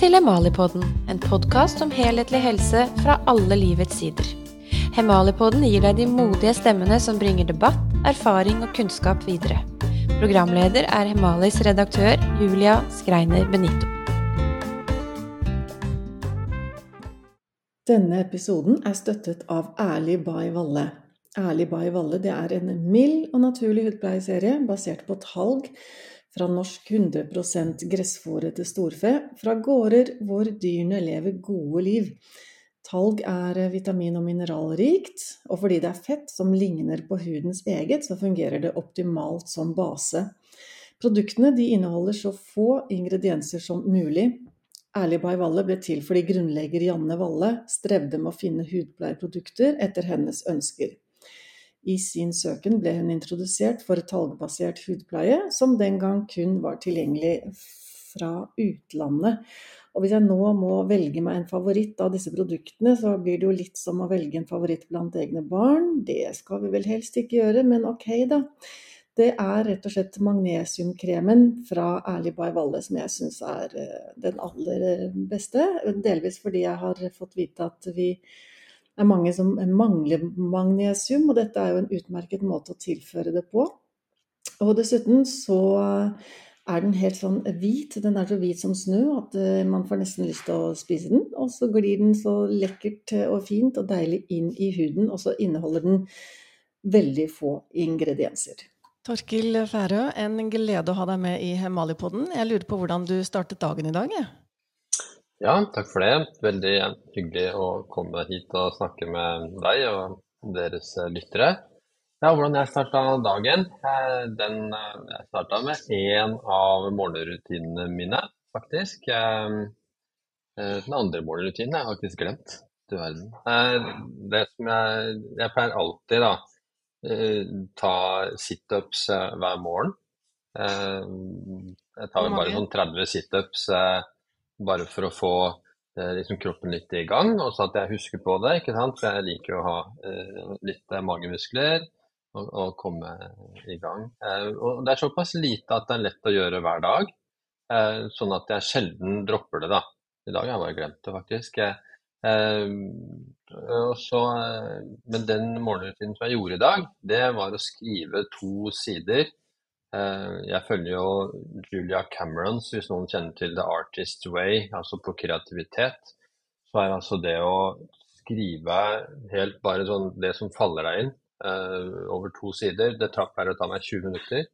til Hemalipodden, en podkast om helhetlig helse fra alle livets sider. Hemalipodden gir deg de modige stemmene som bringer debatt, erfaring og kunnskap videre. Programleder er Hemalis redaktør Julia Skreiner Benito. Denne episoden er støttet av Ærlig by Valle. Ærlig by Valle er en mild og naturlig hudpleieserie basert på talg fra norsk 100 gressfòrete storfe, fra gårder hvor dyrene lever gode liv. Talg er vitamin- og mineralrikt, og fordi det er fett som ligner på hudens eget, så fungerer det optimalt som base. Produktene inneholder så få ingredienser som mulig. Ærlig by Valle ble til fordi grunnlegger Janne Valle strevde med å finne hudpleieprodukter etter hennes ønsker. I sin søken ble hun introdusert for talgbasert hudpleie, som den gang kun var tilgjengelig fra utlandet. Og hvis jeg nå må velge meg en favoritt av disse produktene, så blir det jo litt som å velge en favoritt blant egne barn. Det skal vi vel helst ikke gjøre, men ok, da. Det er rett og slett magnesiumkremen fra Ærlig by Valle som jeg syns er eh, den aller beste. Delvis fordi jeg har fått vite at vi det er mange som mangler magnesium, og dette er jo en utmerket måte å tilføre det på. Og dessuten så er den helt sånn hvit. Den er så hvit som snø at eh, man får nesten lyst til å spise den. Og så glir den så lekkert og fint og deilig inn i huden, og så inneholder den veldig få ingredienser. Torkil Færø, en glede å ha deg med i Hemalipodden. Jeg lurer på hvordan du startet dagen i dag? Ja. Ja, takk for det. Veldig hyggelig å komme hit og snakke med deg og deres eh, lyttere. Ja, hvordan jeg starta dagen? Eh, den, eh, jeg starta med én av morgenrutinene mine, faktisk. Den andre morgenrutinen jeg har jeg faktisk glemt. Du verden. Det som jeg, jeg pleier alltid da, ta situps hver morgen. Jeg tar bare sånn 30 situps bare for å få eh, liksom, kroppen litt i gang, og så at jeg husker på det. ikke sant? For jeg liker å ha eh, litt eh, magemuskler og, og, komme i gang. Eh, og Det er såpass lite at det er lett å gjøre hver dag, eh, sånn at jeg sjelden dropper det. da. I dag har jeg bare glemt det, faktisk. Eh, så, men den morgenrutinen som jeg gjorde i dag, det var å skrive to sider jeg følger jo Julia Camerons, hvis noen kjenner til The Artist Way, altså på kreativitet. Så er altså det å skrive helt bare sånn det som faller deg inn, eh, over to sider, det pleier å ta meg 20 minutter.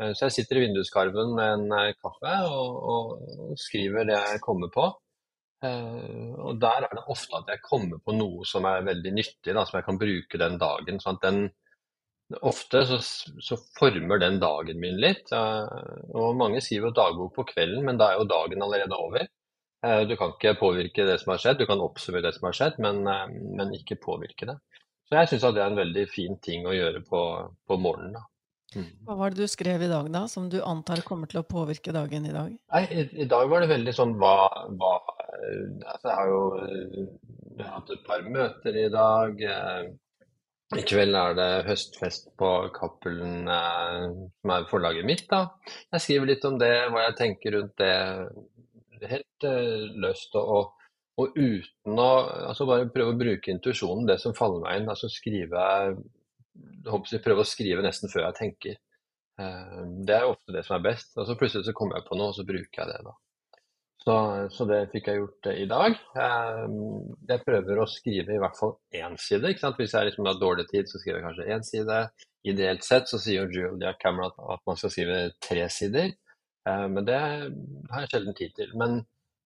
Eh, så jeg sitter i vinduskarven med en kaffe og, og skriver det jeg kommer på. Og der er det ofte at jeg kommer på noe som er veldig nyttig, da, som jeg kan bruke den dagen. sånn at den Ofte så, så, former den dagen min litt. og Mange skriver jo dagbok på kvelden, men da er jo dagen allerede over. Eh, du kan ikke påvirke det som har skjedd, du kan oppsummere det som har skjedd, men, eh, men ikke påvirke det. Så jeg syns det er en veldig fin ting å gjøre på, på morgenen. da. Mm. Hva var det du skrev i dag, da, som du antar kommer til å påvirke dagen i dag? Nei, I, i dag var det veldig sånn hva, hva altså Jeg har jo har hatt et par møter i dag. I kveld er det høstfest på Cappelen, eh, som er forlaget mitt. da. Jeg skriver litt om det, hva jeg tenker rundt det. Helt eh, løst og, og, uten å altså Bare prøve å bruke intuisjonen, det som faller meg inn. altså skrive, jeg Prøve å skrive nesten før jeg tenker. Eh, det er ofte det som er best. og så Plutselig så kommer jeg på noe, og så bruker jeg det. da. Så, så, det fikk jeg gjort i dag. Eh, jeg prøver å skrive i hvert fall én side. Hvis jeg liksom har dårlig tid, så skriver jeg kanskje én side. Ideelt sett så sier Julia Cameron at man skal skrive tre sider, eh, men det har jeg sjelden tid til. Men,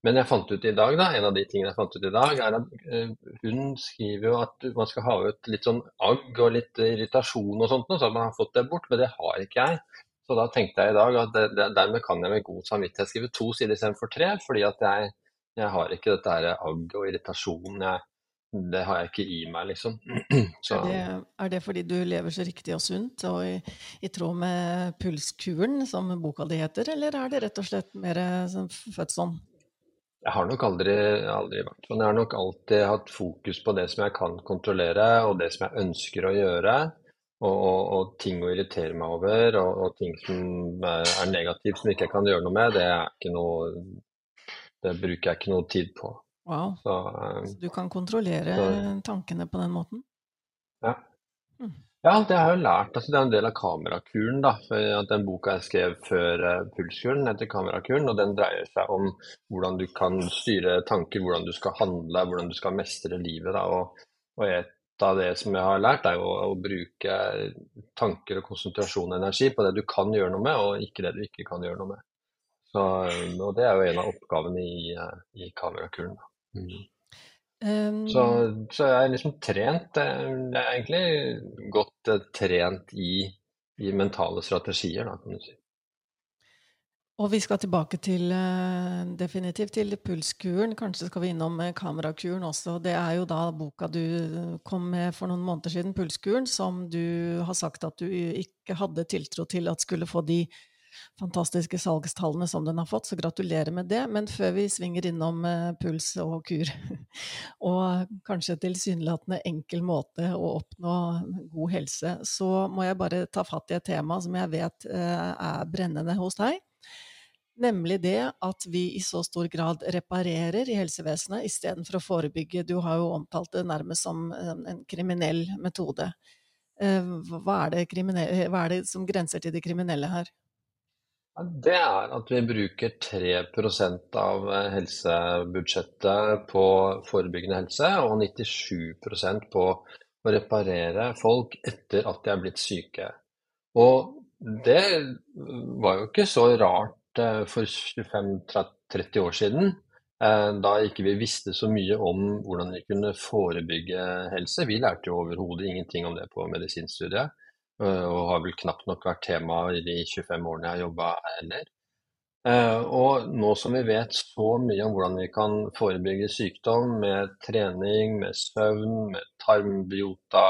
men, jeg fant ut i dag, da, en av de tingene jeg fant ut i dag, er at eh, hun skriver jo at man skal ha ut litt sånn agg og litt irritasjon og sånt, så at man har fått det bort, men det har ikke jeg. Så da tenkte jeg i dag at det, det, dermed kan jeg med god samvittighet skrive to sider istedenfor tre, fordi at jeg, jeg har ikke dette her agg og irritasjon. Jeg, det har jeg ikke i meg, liksom. Er det, er, det, fordi du lever så riktig og sunt og i, i tråd med pulskuren, som boka di heter, eller er det rett og slett mer sånn, født sånn? Jeg har nok aldri, aldri vært sånn. Jeg har nok alltid hatt fokus på det som jeg kan kontrollere, og det som jeg ønsker å gjøre. Og, og, og, ting å irritere meg over, og, og ting som er, er negativt som jeg ikke kan gjøre noe med, det noe det bruker jeg ikke noe tid på. Wow. Så, Så du kan kontrollere så, tankene på den måten? ja. Mm. Ja, det har jeg jo lært. Altså, det er en del av kamerakuren. da, for Den boka jeg skrev før uh, Pulskuren, heter Kamerakuren. og Den dreier seg om hvordan du kan styre tanker, hvordan du skal handle, hvordan du skal mestre livet. da, og, og et av det som jeg har lært, er jo å, bruke tanker og konsentrasjon og energi på det du kan gjøre noe med, og ikke det du ikke kan gjøre noe med. Så, og Det er jo en av oppgavene i, uh, i kamerakulen. Mm. Um, Så, så jeg er liksom trent eh, Jeg er egentlig godt eh, trent i, i mentale strategier, da, kan du si. Og vi skal tilbake til eh, definitivt til pulskuren. Kanskje skal vi innom eh, kamerakuren også. Det er jo da boka du kom med for noen måneder siden, Pulskuren, som du har sagt at du ikke hadde tiltro til at skulle få de fantastiske salgstallene som den har fått, så gratulerer med det. Men før vi svinger innom eh, puls og kur, og kanskje tilsynelatende enkel måte å oppnå god helse, så må jeg bare ta fatt i et tema som jeg vet eh, er brennende hos deg. Nemlig det at vi i så stor grad reparerer i helsevesenet istedenfor å forebygge. Du har jo omtalt det nærmest som en kriminell metode. Eh, hva er, hva er det som grenser til det kriminelle her? Det er at vi bruker 3 av eh, helsebudsjettet på forebyggende helse, og 97% på å reparere folk etter at de er blitt syke. Og det var jo ikke så rart for 25-30 år siden, eh, da ikke vi visste så mye om hvordan vi kunne forebygge helse. Vi lærte jo overhodet ingenting om det på medisinstudiet. Eh, og har vel knapt nok vært tema i de 25 årene jeg har jobba heller. Eh, og nå som vi vet så mye om hvordan vi kan forebygge sykdom med trening, med søvn, med tarmbiota,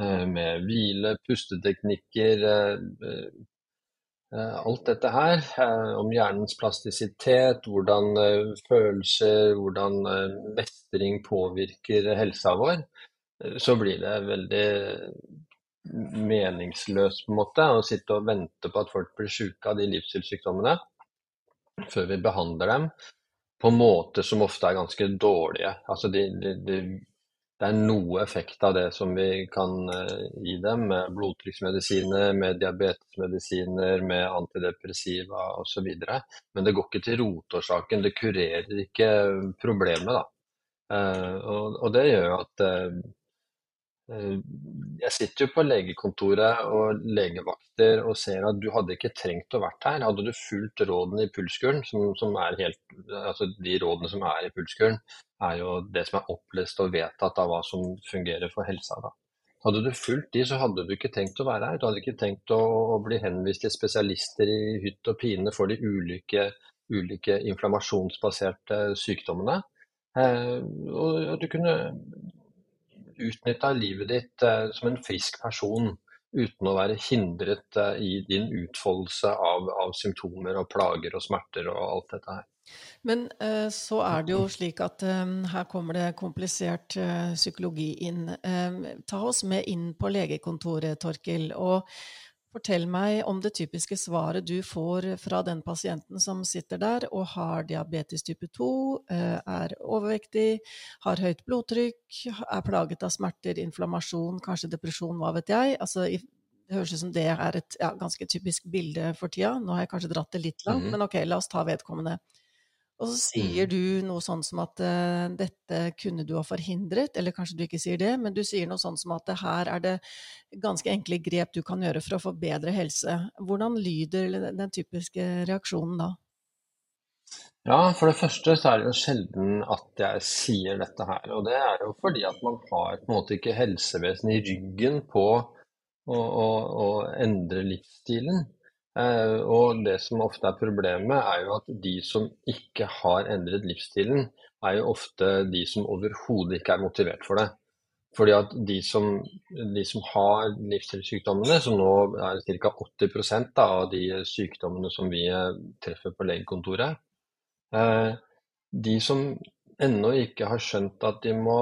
eh, med hvile, pusteteknikker, alt dette her, om hjernens plastisitet, hvordan følelser, hvordan mestring påvirker helsa vår, så blir det veldig meningsløst på en måte å sitte og vente på at folk blir syke av de livsstilssykdommene før vi behandler dem på måter som ofte er ganske dårlige. Altså de, de, de, det er noe effekt av det som vi kan uh, gi dem, med blodtrykksmedisiner, med diabetesmedisiner, med antidepressiva osv. Men det går ikke til rotårsaken, det kurerer ikke problemet. da. Uh, og, og, det gjør at Eh, jeg sitter jo på legekontoret og legevakter og ser at du hadde ikke trengt å vært her. Hadde du fulgt rådene i pulskuren, som, som helt, altså de rådene som er i pulskuren, er jo det som er opplest og vedtatt av hva som fungerer for helsa. da. Hadde du fulgt de, så hadde du ikke tenkt å være her. Du hadde ikke tenkt å, å bli henvist til spesialister i hytt og pine for de ulike, ulike inflammasjonsbaserte sykdommene. Eh, og, du kunne utnytta livet ditt eh, som en frisk person uten å være hindret eh, i din utfoldelse av, av, symptomer og plager og smerter og alt dette her. Men eh, så er det jo slik at her kommer det komplisert psykologi inn. ta oss med inn på legekontoret, Torkil. og Fortell meg om det typiske svaret du får fra den pasienten som sitter der og har diabetes type 2, eh, er overvektig, har høyt blodtrykk, er plaget av smerter, inflammasjon, kanskje depresjon, hva vet jeg. Altså, det høres ut som det er et ja, ganske typisk bilde for tida. Nå har jeg kanskje dratt det litt langt, mm. men ok, la oss ta vedkommende. Og så sier mm. du noe sånn som at uh, dette kunne du ha forhindret, eller kanskje du ikke sier det, men du sier noe sånn som at her er det ganske enkle grep du kan gjøre for å få bedre helse. Hvordan lyder den typiske reaksjonen da? Ja, for det første så er det jo sjelden at jeg sier dette her. Og det er jo fordi at man har på en måte ikke helsevesenet i ryggen på å, å, å endre livsstilen. Eh, og det som ofte er problemet, er jo at de som ikke har endret livsstilen, er jo ofte de som overhodet ikke er motivert for det. Fordi at de som, de som har livsstilssykdommene, som nå er ca. 80 da, av de sykdommene som vi treffer på legekontoret, eh, de som ennå ikke har skjønt at de må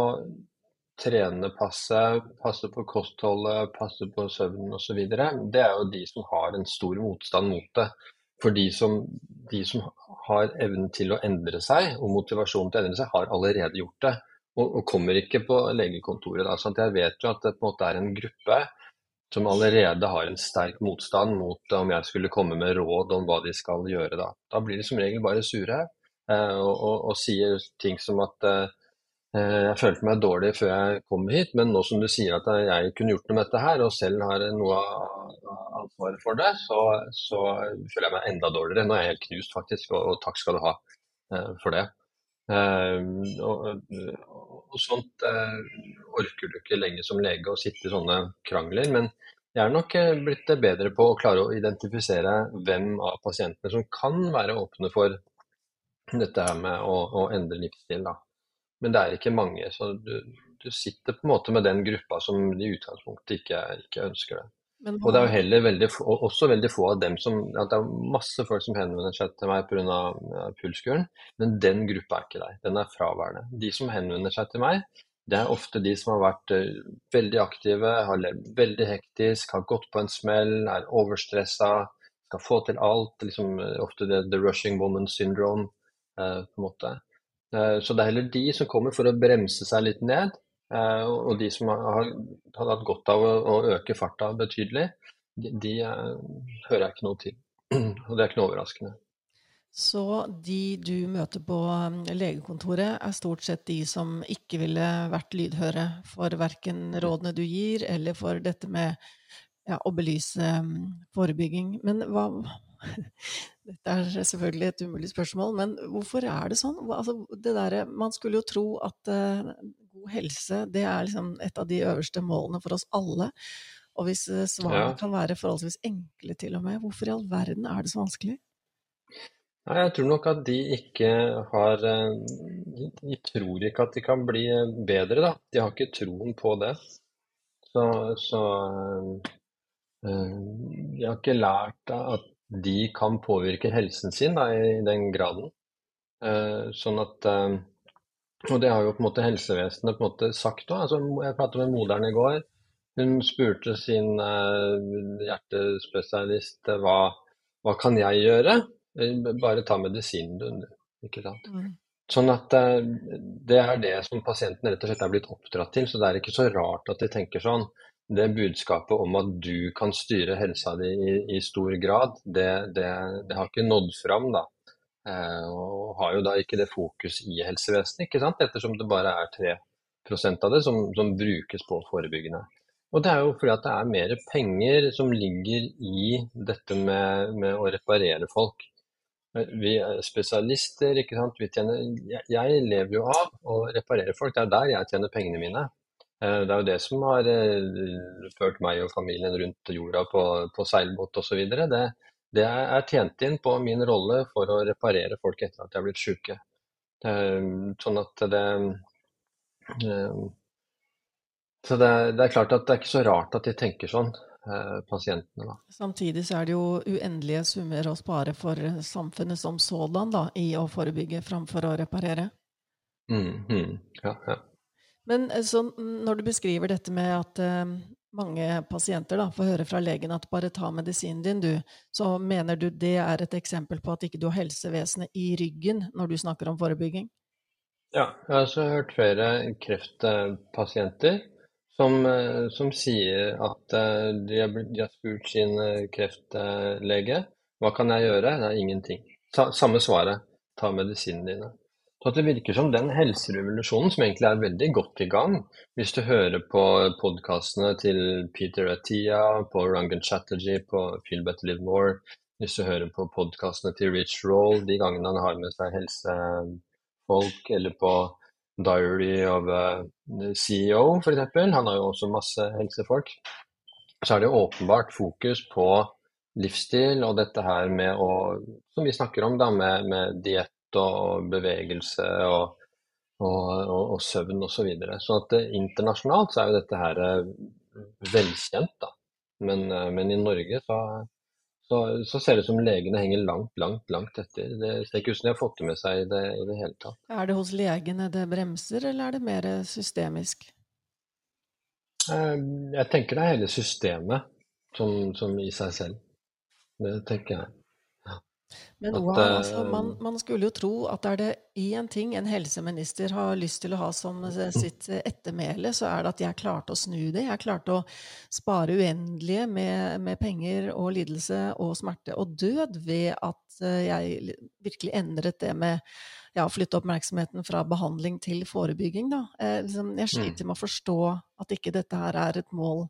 trene passe, passe på kostholdet, passe på søvnen osv., det er jo de som har en stor motstand mot det. For de som, de som har evnen til å endre seg, og motivasjonen til å endre seg, har allerede gjort det. Og, og kommer ikke på legekontoret. Da. Jeg vet jo at det på en måte er en gruppe som allerede har en sterk motstand mot om jeg skulle komme med råd om hva de skal gjøre. Da, da blir de som regel bare sure eh, og, og, og, sier ting som at Eh, jeg følte meg dårlig før jeg kom hit, men nå som du sier at jeg kunne gjort noe med dette her, og selv har noe av ansvaret for det, så, så, føler jeg meg enda dårligere. Nå er jeg helt knust, faktisk, og, og takk skal du ha uh, for det. Uh, og, og, sånt orker du ikke lenge som lege å sitte i sånne krangler, men jeg er nok blitt bedre på å klare å identifisere hvem av pasientene som kan være åpne for dette her med å, å endre livsstil. da. Men det er ikke mange. Så du, du, sitter på en måte med den gruppa som i utgangspunktet ikke, ikke ønsker det. Men, og det er jo heller veldig, også veldig få av dem som at Det er masse folk som henvender seg til meg pga. pulskuren, men den gruppa er ikke der. Den er fraværende. De som henvender seg til meg, det er ofte de som har vært uh, veldig aktive, har levd veldig hektisk, har gått på en smell, er overstressa, skal få til alt. Liksom, ofte det the rushing woman syndrome. eh, på en måte. Eh, så det er heller de som kommer for å bremse seg litt ned, eh, og de som har, har hatt godt av å, øke farta betydelig, de, de eh, hører jeg ikke noe til. Og det er ikke noe overraskende. Så de du møter på legekontoret, er stort sett de som ikke ville vært lydhøre for verken rådene du gir, eller for dette med ja, å belyse forebygging. Men hva, dette er selvfølgelig et umulig spørsmål, men hvorfor er det sånn? Altså, det der, man skulle jo tro at uh, god helse det er liksom et av de øverste målene for oss alle. Og hvis uh, svarene ja. kan være forholdsvis enkle til og med, hvorfor i all verden er det så vanskelig? Nei, Jeg tror nok at de ikke har eh, de tror ikke at de kan bli bedre, da. De har ikke troen på det. Så, så uh, de har ikke lært at de kan påvirke helsen sin da, i den graden. Eh, sånn at eh, Og det har jo på en måte helsevesenet på en måte sagt òg. Altså, jeg pratet med moderen i går. Hun spurte sin eh, hjertespesialist hva, hva kan jeg gjøre? Bare ta medisinen, du. Ikke sant? Mm. Sånn at det er det som pasienten rett og slett er blitt oppdratt til. Så det er ikke så rart at de tenker sånn det budskapet om at du kan styre helsa di i, i stor grad, det, det, det, har ikke nådd fram. da. Eh, og har jo da ikke det fokus i helsevesenet, ikke sant? ettersom det bare er 3% av det som, som, brukes på forebyggende. Og Det er jo fordi at det er mer penger som ligger i dette med, med å reparere folk. Vi er spesialister, ikke sant. Tjener, jeg, jeg lever jo av å reparere folk, det er der jeg tjener pengene mine. Eh, det er jo det som har eh, ført meg og familien rundt jorda på, på seilbåt osv. Det, det er tjent inn på min rolle for å reparere folk etter at de har blitt syke. Sånn at det eh, Så det, det, er klart at det er ikke så rart at de tenker sånn, pasientene. da. Samtidig så er det jo uendelige summer å spare for samfunnet som sådan da, i å forebygge framfor å reparere. Mm, mm, ja, ja. Men eh, så, når du beskriver dette med at uh, mange pasienter da, får høre fra legen at bare ta medisinen din, du, så mener du det er et eksempel på at ikke du har helsevesenet i ryggen når du snakker om forebygging? Ja, jeg har også hørt flere kreftpasienter som, eh, som sier at de har, de har, spurt sin kreftlege hva kan jeg gjøre? Det er ingenting. Samme svaret, ta medisinene dine. Så det virker som den helserevolusjonen, som egentlig er veldig godt i gang, hvis du hører på podkastene til Peter Attia, på Rangan Chatterjee, på Feel Better Live More, hvis du hører på podkastene til Rich Roll de gangene han har med seg helsefolk, eller på Diary of a CEO f.eks., han har jo også masse helsefolk, så er det åpenbart fokus på livsstil og dette her med å, som vi snakker om, da, med, med diett og bevegelse og, og, og, og søvn osv. Så videre. så at eh, internasjonalt så er jo dette her eh, velkjent, da. Men, eh, men i Norge så, så, så, ser det ut som legene henger langt, langt, langt etter. Det ser ikke ut som de har fått det med seg i det, i det hele tatt. Er det hos legene det bremser, eller er det mer systemisk? Jeg tenker det er hele systemet som, som i seg selv. Det tenker jeg. Men At, wow, altså, man, eh, man skulle jo tro at er det én ting en helseminister har lyst til å ha som eh, sitt ettermæle, så er det at jeg klarte å snu det. Jeg klarte å spare uendelige med, med penger og lidelse og smerte og død ved at eh, jeg virkelig endret det med ja, flytte oppmerksomheten fra behandling til forebygging. Da. Liksom, jeg mm. sliter med å forstå at ikke dette her er et mål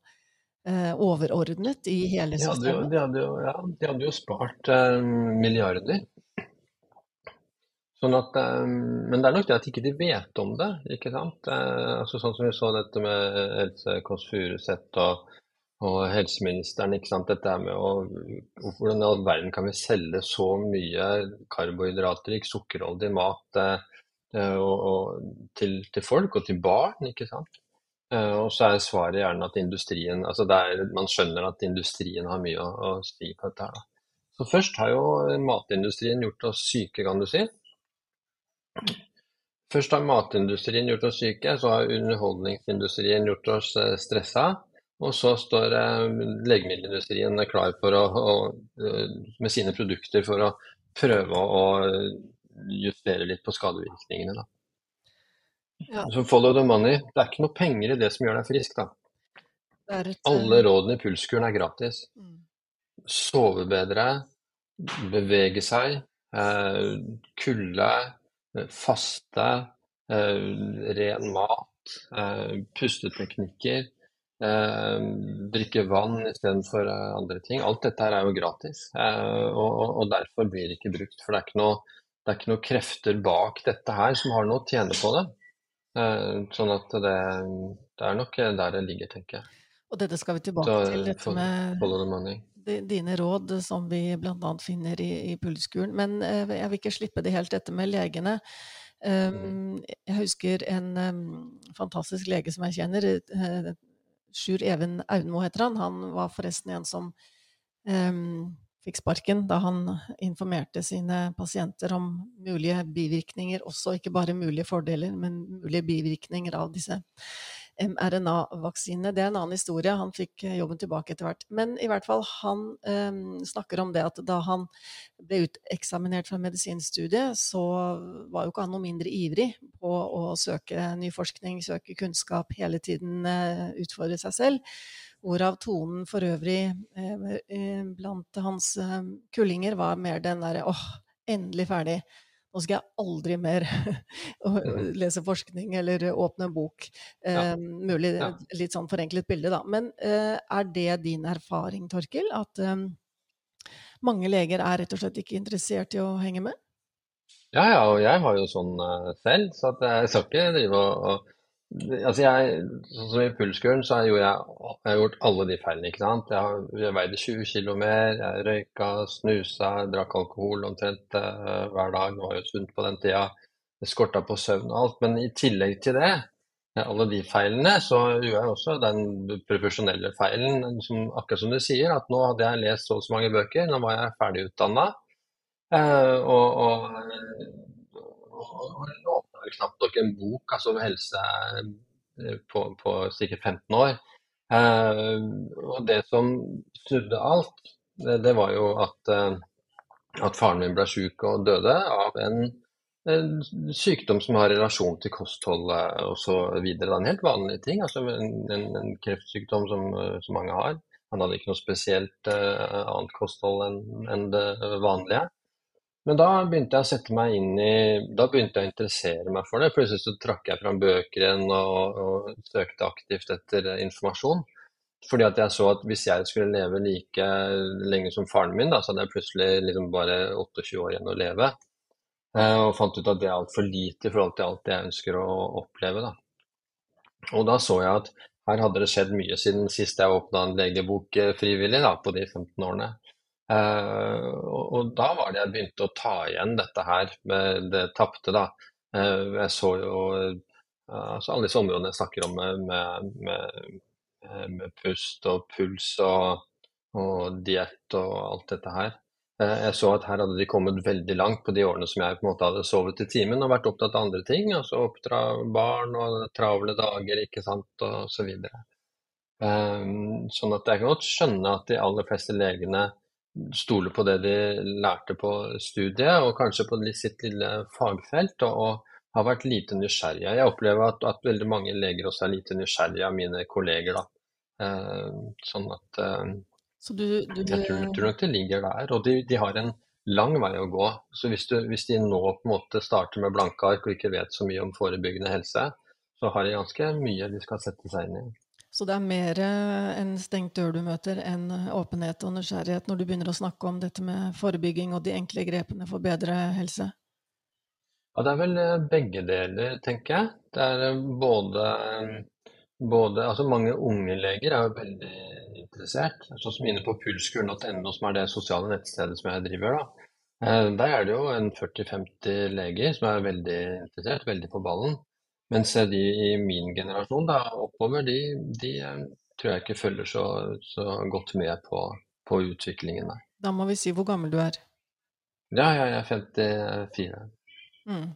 overordnet i hele De hadde jo, de hadde jo, ja, de hadde jo spart eh, milliarder. Sånn at, eh, men det er nok det at ikke de vet om det. ikke sant? Eh, altså Sånn som vi så dette med Else Kåss Furuseth og, og helseministeren. ikke sant? Dette med å, Hvordan i all verden kan vi selge så mye karbohydratrik, sukkerholdig mat eh, eh, og, og, til, til folk og til barn? ikke sant? Eh, og så er svaret gjerne at industrien altså er, Man skjønner at industrien har mye å, å si på dette. her. Så først har jo matindustrien gjort oss syke, kan du si. Først har matindustrien gjort oss syke, så har underholdningsindustrien gjort oss eh, stressa. Og så står eh, legemiddelindustrien klar for å, å, med sine produkter for å prøve å justere litt på skadevirkningene. Da. Ja, Så follow the money. Det er ikke noe penger i det som gjør deg frisk. da. et, eh, Alle rådene i pulskuren er gratis. mm. Sove bedre, bevege seg, eh, kulde, eh, faste, eh, ren mat, eh, pusteteknikker, eh, drikke vann istedenfor eh, andre ting. Alt dette her er jo gratis, eh, og, og, og derfor blir det ikke brukt. For det er ikke noe, det er ikke noe krefter bak dette her som har noe å tjene på det. Eh, sånn at det, det er nok der det ligger, tenker jeg. Og dette skal vi tilbake til, dette med dine råd som vi bl.a. finner i, i Pulskuren. Men eh, jeg vil ikke slippe det helt, dette med legene. Um, jeg husker en um, fantastisk lege som jeg kjenner. eh, Sjur Even Aunmo heter han. Han var forresten en som um, fikk sparken da han informerte sine pasienter om mulige bivirkninger, også ikke bare mulige fordeler, men mulige bivirkninger av disse mRNA-vaksinene. Det er en annen historie. Han fikk eh, jobben tilbake etter hvert. Men i hvert fall, han eh, snakker om det at da han ble uteksaminert fra medisinstudiet, så var jo ikke han noe mindre ivrig på å søke ny forskning, søke kunnskap, hele tiden eh, utfordre seg selv. Hvorav tonen for øvrig eh, eh, blant hans eh, kullinger var mer den derre åh, endelig ferdig. Nå skal jeg aldri mer lese forskning eller åpne en bok. Ja. Eh, mulig Ja. litt sånn forenklet bilde, da. Men eh, er det din erfaring, Torkil? At eh, mange leger er rett og slett ikke interessert i å henge med? Ja, ja, og jeg har jo sånn selv, så jeg skal ikke drive og Altså jeg, sånn som i pulskuren, så har jeg, jeg har gjort alle de feilene, ikke sant. Jeg, har, jeg veide 20 kilo mer, jeg røyka, snusa, drakk alkohol omtrent uh, hver dag. Det var jo sunt på den tida. Det skorta på søvn og alt. Men i tillegg til det, alle de feilene, så gjorde jeg også den profesjonelle feilen, som, akkurat som du sier, at nå hadde jeg lest så og så mange bøker, nå var jeg ferdig utdanna. Eh, og, og, og, og jeg knapt nok en bok altså om helse eh, på, på sikkert 15 år. Eh, og det som snudde alt, det, det var jo at, eh, at faren min ble syk og døde av en, en sykdom som har relasjon til kostholdet osv. Det er en helt vanlig ting, altså en, en, en kreftsykdom som, eh, som mange har. Han hadde ikke noe spesielt uh, annet kosthold enn enn det vanlige. Men da begynte jeg å sette meg inn i Da begynte jeg å interessere meg for det. Plutselig så trakk jeg fram bøker igjen og, og søkte aktivt etter informasjon. Fordi at jeg så at hvis jeg skulle leve like lenge som faren min, da, så hadde jeg plutselig liksom bare 28 år igjen å leve. Eh, og fant ut at det er altfor lite i forhold til alt jeg ønsker å oppleve. Da. Og da så jeg at her hadde det skjedd mye siden sist jeg åpna en legebok eh, frivillig da, på de 15 årene. Eh, og, og da var det jeg begynte å ta igjen dette her med det tapte, da. Eh, jeg så jo eh, altså alle disse områdene jeg snakker om med, med, med, pust og puls og, og diett og alt dette her. Jeg så at her hadde de kommet veldig langt på de årene som jeg på en måte hadde sovet i timen og vært opptatt av andre ting. Altså oppdra barn og travle dager, ikke sant, og så videre. Eh, Sånn at jeg kan godt skjønne at de aller fleste legene stole på det de lærte på studiet, og kanskje på sitt lille fagfelt, og, og har vært lite nysgjerrige. Jeg opplever at, at, veldig mange leger også er lite nysgjerrige av mine kolleger. da. Eh, sånn at eh, du, du, Jeg tror, tror, nok det ligger der. Og de, de, har en lang vei å gå. Så hvis, du, hvis, de nå på en måte starter med blanke ark og ikke vet så mye om forebyggende helse, så har de ganske mye de skal sette seg inn i. Så det er mer en stengt dør du møter enn åpenhet og nysgjerrighet når du begynner å snakke om dette med forebygging og de enkle grepene for bedre helse? Ja, det er vel eh, begge deler, tenker jeg. Det er eh, både, både altså Mange unge leger er jo veldig interessert. Sånn som inne på pulskuren.no, som er det sosiale nettstedet som jeg driver. da. Eh, der er det jo en 40-50 leger som er veldig interessert, veldig på ballen. Mens de i min generasjon da, oppover, de, de eh, tror jeg ikke følger så, så godt med på, på, utviklingen. Nei. Da må vi si hvor gammel du er. Ja, jeg er 54. Mm.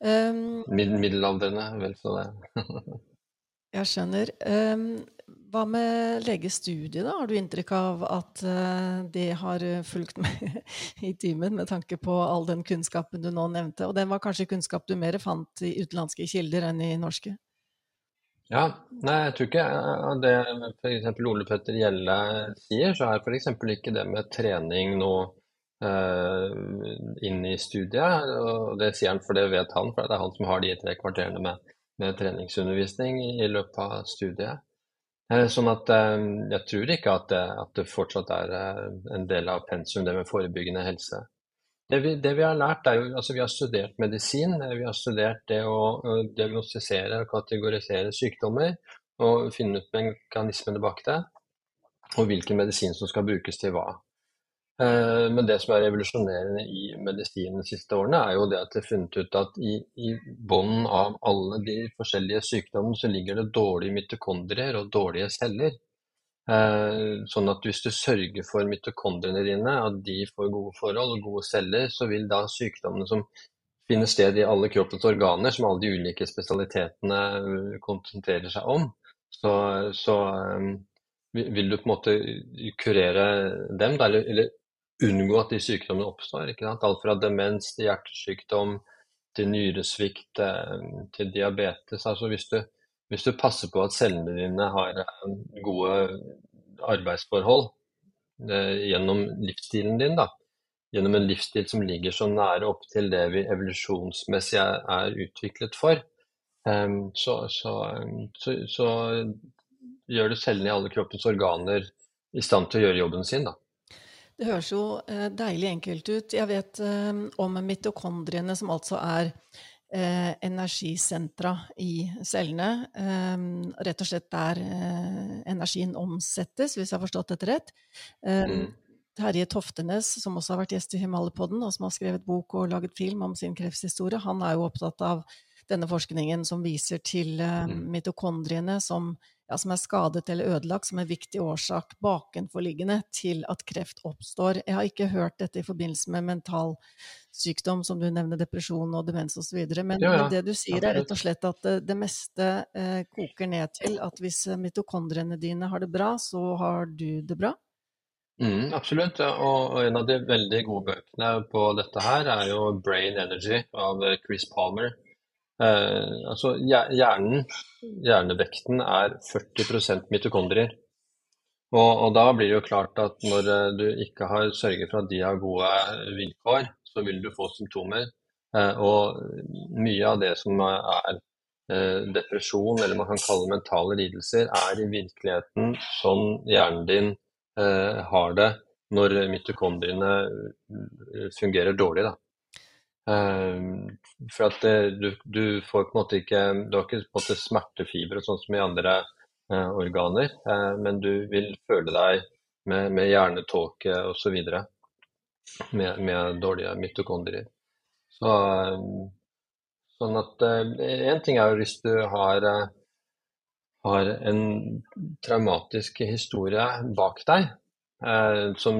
Um, Mid middelaldrende, vel så det. jeg skjønner. Um, hva med legestudiet, da? Har du inntrykk av at uh, det har fulgt med i timen, med tanke på all den kunnskapen du nå nevnte? Og den var kanskje kunnskap du mer fant i utenlandske kilder enn i norske? Ja, nei, jeg tror ikke det f.eks. Ole Petter Gjelle sier, så er f.eks. ikke det med trening noe uh, inn i studiet. Og det sier han, for det vet han, for det er han som har de tre kvarterene med, med treningsundervisning i løpet av studiet. Eh, sånn at eh, jeg tror ikke at det, at det fortsatt er eh, en del av pensum, det med forebyggende helse. Det vi, det vi, har lært, er jo altså Vi har studert medisin. Vi har studert det å diagnostisere og kategorisere sykdommer. Og finne ut mekanismene bak det. Og hvilken medisin som skal brukes til hva. Eh, men det som er revolusjonerende i medisinen de siste årene, er jo det at det er funnet ut at i, i bunnen av alle de forskjellige sykdommene så ligger det dårlige mitokondrier og dårlige celler. Eh, sånn at hvis du sørger for mitokondriene dine, at de får gode forhold og gode celler, så vil da sykdommene som finner sted i alle kroppens organer, som alle de ulike spesialitetene konsentrerer seg om, så, så eh, vil du på en måte kurere dem, eller unngå at de sykdommene oppstår. Ikke sant? Alt fra demens til hjertesykdom til nyresvikt eh, til diabetes. Altså hvis du, hvis du passer på at cellene dine har eh, gode arbeidsforhold eh, gjennom livsstilen din, da. gjennom en livsstil som ligger så nære opp til det vi evolusjonsmessig er, utviklet for, så, så, så, så gjør du cellene i alle kroppens organer i stand til å gjøre jobben sin. da. Det høres jo eh, deilig enkelt ut. Jeg vet eh, om mitokondriene, som altså er eh, energisentra i cellene. rett og slett der energien omsettes, hvis jeg har forstått dette rett. Mm. Terje Toftenes, som også har vært gjest i Himalapodden, og som har skrevet bok og laget film om sin krefthistorie, han er jo opptatt av denne forskningen som viser til mm. mitokondriene som ja, som er skadet eller ødelagt, som en viktig årsak bakenforliggende til at kreft oppstår. Jeg har ikke hørt dette i forbindelse med mental sykdom, som du nevner, depresjon og demens osv. Men, ja, ja. men det du sier, er rett og slett at det, det meste eh, koker ned til at hvis mitokondriene dine har det bra, så har du det bra? Mm, absolutt, og en av de veldig gode bøkene på dette her er jo 'Brain Energy' av Chris Palmer. Eh, altså hjernen, hjernevekten er 40 mitokondrier. Og, og, da blir det jo klart at når eh, du ikke har sørget for at de har gode vilkår, så vil du få symptomer. Eh, og mye av det som er eh, depresjon, eller man kan kalle mentale lidelser, er i virkeligheten sånn hjernen din eh, har det når mitokondriene eh, fungerer dårlig. da. Ehm, for at du, du, får på en måte ikke Du har ikke på en måte smertefibre sånn som i andre eh, organer, eh, men du vil føle deg med, med hjernetåke osv. Med, med dårlige mitokondrier. Så, uh, sånn at En ting er jo hvis du har, har en traumatisk historie bak deg som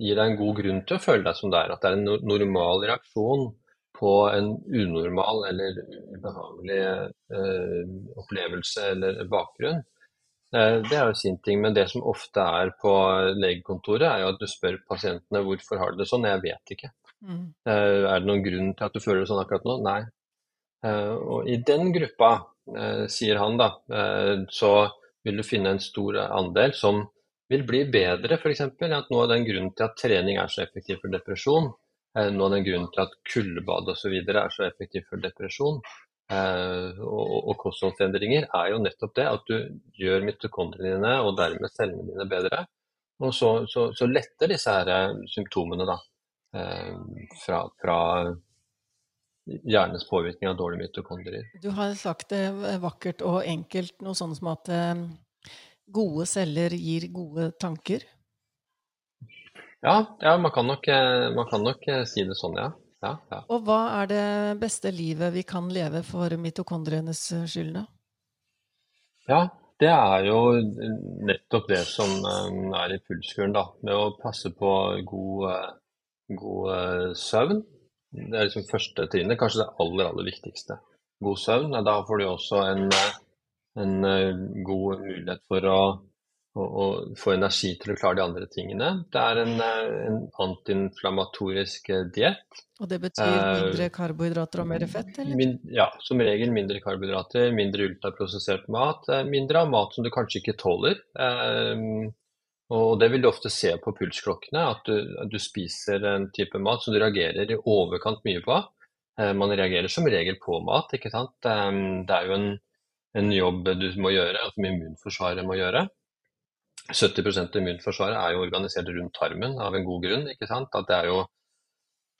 gir deg en god grunn til å føle deg som det er. At det er en normal reaksjon på en unormal eller ubehagelig eh, opplevelse eller bakgrunn. det er jo sin ting. Men det som ofte er på legekontoret, er jo at du spør pasientene hvorfor har du det sånn. Jeg vet ikke. Mm. Er det noen grunn til at du føler det sånn akkurat nå? Nei. Og i den gruppa, sier han da, så vil du finne en stor andel som vil bli bedre, f.eks. At noe av den grunnen til at trening er så effektiv for depresjon, noe av den grunnen til at kuldebad osv. er så effektiv for depresjon, Eh, og, og kostholdsendringer er jo nettopp det at du gjør mitokondriene dine og dermed cellene dine bedre. Og så, så, så letter disse her eh, symptomene da, eh, fra, fra hjernens påvirkning av dårlige mitokondrier. Du har sagt det vakkert og enkelt, noe sånn som at gode celler gir gode tanker? Ja, ja man, kan nok, man kan nok si det sånn, ja. Ja, ja. Og hva er det beste livet vi kan leve for mitokondrienes skyld, da? Ja, det er jo nettopp det som eh, er i pulskuren, da. Med å passe på god, eh, god eh, søvn. Det er liksom første trinnet, kanskje det aller, aller viktigste. God søvn. Da får du også en, en god mulighet for å å, å, få energi til å klare de andre tingene. Det er en, eh, en antiinflamatorisk eh, diett. Og det betyr eh, mindre karbohydrater og mer fett, eller? Min, ja, som regel mindre karbohydrater, mindre ultraprosessert mat, mindre av mat som du kanskje ikke tåler. Og det vil du ofte se på pulsklokkene, at du, at du spiser en type mat som du reagerer i overkant mye på. Man reagerer som regel på mat, ikke sant. Det er jo en, en jobb du må gjøre, som immunforsvaret må gjøre. 70% av immunforsvaret er jo organisert rundt tarmen av en god grunn. ikke sant? At det er jo,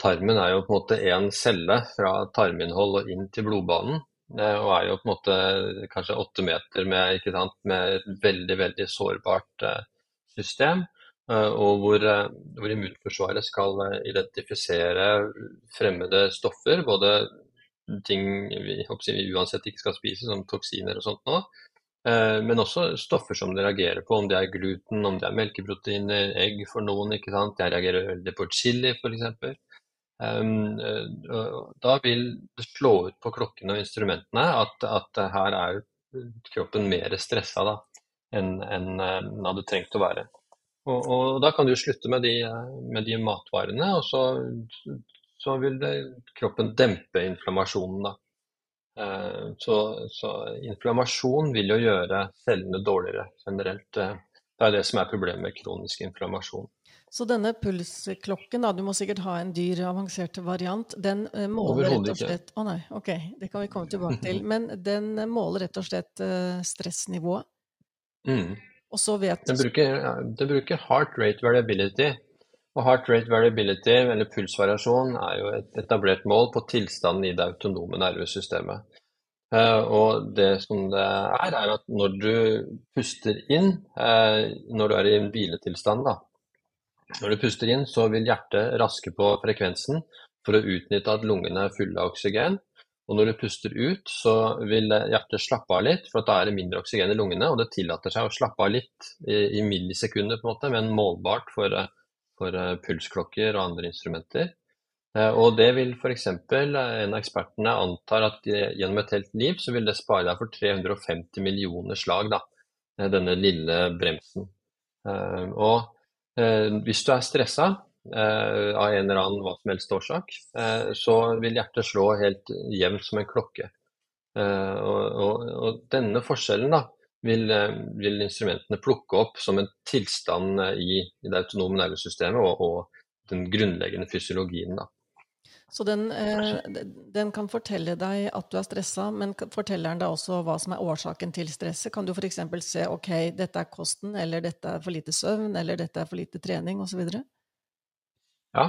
Tarmen er jo på en måte én celle fra tarminnhold og inn til blodbanen. Eh, og er jo på en måte kanskje åtte meter med, ikke sant? med et veldig veldig sårbart eh, system. Eh, og hvor, hvor immunforsvaret skal identifisere fremmede stoffer. Både ting vi, vi uansett ikke skal spise, som toksiner og sånt nå Eh, men også stoffer som det reagerer på, om det er gluten, om det er melkeproteiner, egg for noen. ikke sant? Jeg reagerer veldig på chili f.eks. Eh, da vil det slå ut på klokkene og instrumentene at, at her er kroppen mer stressa enn en, den hadde trengt å være. Og, og, Da kan du slutte med de, med de matvarene, og så, så vil det, kroppen dempe inflammasjonen. da. Eh, så, så, inflammasjon vil jo gjøre cellene dårligere generelt. Eh, det er det som er problemet med kronisk inflammasjon. Så denne pulsklokken, da, du må sikkert ha en dyr, avansert variant, den eh, måler rett og slett Å oh, nei, ok, det kan vi komme tilbake til. Men den måler rett og slett stressnivået. Mm. Og så vet Den bruker, den bruker heart rate variability. Og Heart rate variability, eller pulsvariasjon, er jo et etablert mål på tilstanden i det autonome nervesystemet. Eh, og det som det er, er at når du puster inn, eh, når du er i en hviletilstand, da, når du puster inn, så vil hjertet raske på frekvensen for å utnytte at lungene er fulle av oksygen. Og når du puster ut, så vil hjertet slappe av litt, for da er det mindre oksygen i lungene. Og det tillater seg å slappe av litt i, i millisekunder, på en måte, men målbart for for eh, pulsklokker og andre instrumenter. Eh, og det vil f.eks. en av ekspertene antar at gjennom et helt liv så vil det spare deg for 350 millioner slag, da, eh, denne lille bremsen. Og hvis du er stressa av en eller annen hva som helst årsak, så vil hjertet slå helt jevnt som en klokke. Og, og denne forskjellen da, vil, eh, vil, instrumentene plukke opp som en tilstand eh, i, i det autonome nervesystemet og, og, den grunnleggende fysiologien. Da. Så den, eh, den, kan fortelle deg at du er stressa, men forteller den deg også hva som er årsaken til stresset? Kan du f.eks. se ok, dette er kosten, eller dette er for lite søvn, eller dette er for lite trening osv.? Ja.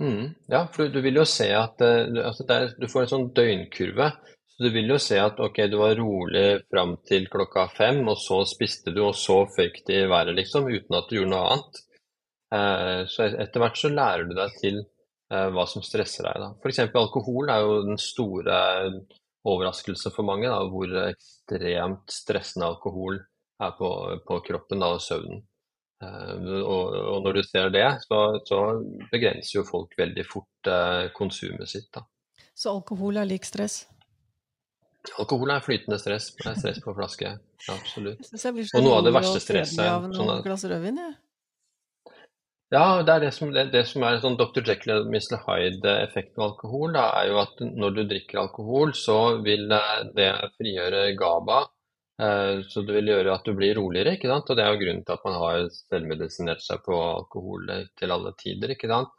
Mm, ja, for du vil jo se at at altså er, du får en sånn døgnkurve så du vil jo se at ok, du var rolig fram til klokka fem, og så spiste du, og så føyk det i været, liksom, uten at du gjorde noe annet. Eh, så etter hvert så lærer du deg til eh, hva som stresser deg. da. F.eks. alkohol er jo den store overraskelsen for mange, da, hvor ekstremt stressende alkohol er på, på kroppen da, og søvnen. Eh, og, og, når du ser det, så, så, begrenser jo folk veldig fort konsumet sitt. da. Så alkohol er lik stress? Alkohol er flytende stress. Det er stress på flaske. Absolutt. Blir så Og noe av det verste stresset, av sånn noen glass rødvin, jeg. Ja, det er det som, det, det som er sånn Dr. Jekyll og Mr. Hyde-effekten av alkohol, da, er jo at når du drikker alkohol, så vil eh, det frigjøre GABA. Eh, så det vil gjøre at du blir roligere, ikke sant? Og det er jo grunnen til at man har selvmedisinert seg på alkohol til alle tider, ikke sant?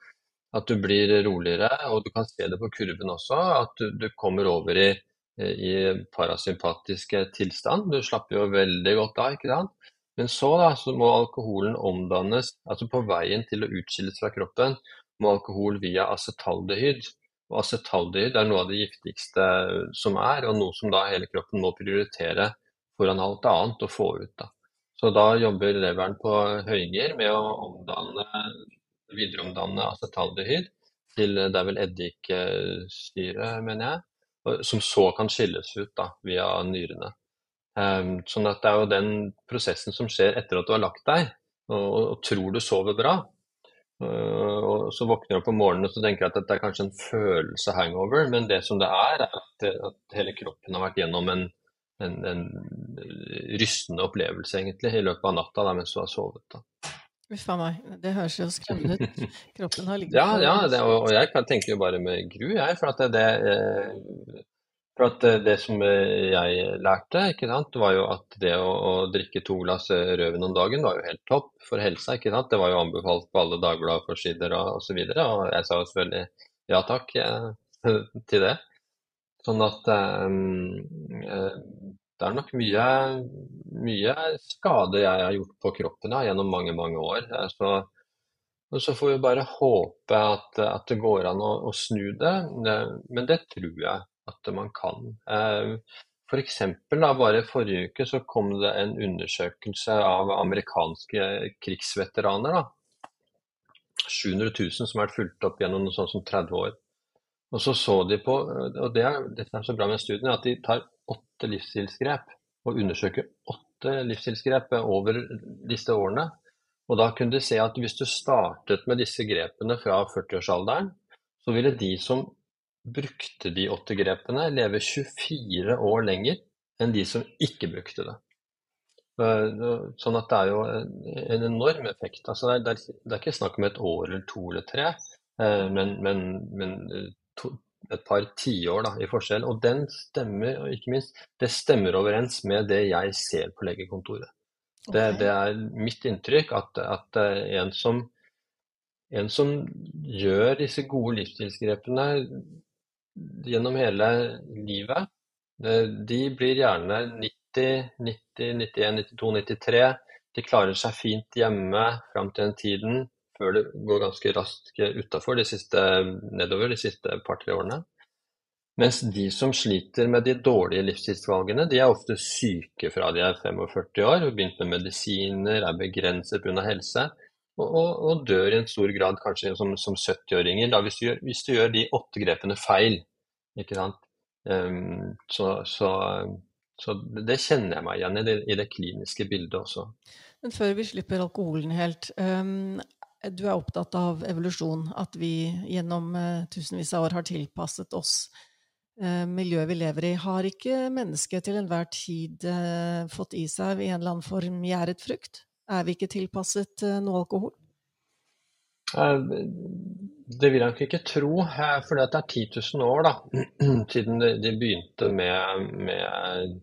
At du blir roligere, og du kan se det på kurven også, at du, du kommer over i, i parasympatiske tilstand. Du slapper jo veldig godt av, ikke sant? Men så, da, så må alkoholen omdannes, altså på veien til å utskilles fra kroppen, må alkohol via acetaldehyd. Og acetaldehyd er noe av det giftigste som er, og noe som da hele kroppen må prioritere foran alt annet å få ut. Da. Så da jobber leveren på høygir med å omdanne, videreomdanne acetaldehyd til det er vel eddiksyre, mener jeg, som så kan skilles ut da, via nyrene. Um, sånn at det er jo den prosessen som skjer etter at du har lagt deg og, og tror du sover bra. Uh, og så våkner du opp om morgenen og så tenker jeg at dette er kanskje en følelse hangover, men det som det er, er at, at hele kroppen har vært gjennom en, en, en rystende opplevelse egentlig i løpet av natta da, mens du har sovet. Da. Uff a meg, det høres jo skremmende ut. Kroppen har ligget Ja, ja det, og, og jeg kan tenke jo bare med gru, jeg. For at det, eh, for at det, det som eh, jeg lærte, ikke sant, var jo at det å, å drikke to glass eh, rødvin om dagen var jo helt topp for helsa. ikke sant? Det var jo anbefalt på alle Dagbladet-forsider og osv. Og, så videre, og jeg sa jo selvfølgelig ja takk eh, til det. Sånn at eh, eh, det er nok mye, mye skade jeg har gjort på kroppen ja, gjennom mange, mange år. Eh, Så, så får vi bare håpe at, at det går an å, å snu det, men det tror jeg at man kan. Eh, For da, bare forrige uke så kom det en undersøkelse av amerikanske krigsveteraner. da. 700 000 som har vært fulgt opp gjennom sånn som 30 år. Og så så de på, og det er, dette er så bra med studiene, at de tar åtte livsstilsgrep og undersøker åtte livsstilsgrep over disse årene. Og da kunne de se at hvis du startet med disse grepene fra 40-årsalderen, så ville de som brukte de åtte grepene, leve 24 år lenger enn de som ikke brukte det. Eh, Sånn at det er jo en en enorm effekt. Altså det, er, det, er, ikke snakk om et år eller to eller tre, eh, men, men, men eh, to, et par tiår i forskjell. Og den stemmer, og ikke minst, det stemmer overens med det jeg ser på legekontoret. Det, det er mitt inntrykk at, at eh, en, som, en som gjør disse gode livsstilsgrepene gjennom hele livet, eh, de blir gjerne 90, 90, 91, 92, 93. De klarer seg fint hjemme fram til den tiden, før det går ganske raskt utafor nedover de siste par-tre årene. Mens de som sliter med de dårlige livsstilsvalgene, de er ofte syke fra de er 45 år, har begynt med medisiner, er begrenset pga. helse, og, og, og dør i en stor grad kanskje som, som 70-åringer. Hvis, hvis du gjør de åtte grepene feil. Ehm, så, så, så det kjenner jeg meg igjen i det, i det kliniske bildet også. Men før vi slipper alkoholen helt, ehm, du er opptatt av evolusjon, at vi gjennom eh, tusenvis av år har tilpasset oss eh, miljøet vi lever i. Har ikke mennesket til enhver tid eh, fått i seg i en eller annen form gjæret frukt? Er vi ikke tilpasset noe alkohol? Det vil jeg nok ikke tro, for det er 10 000 år da, siden de begynte med, med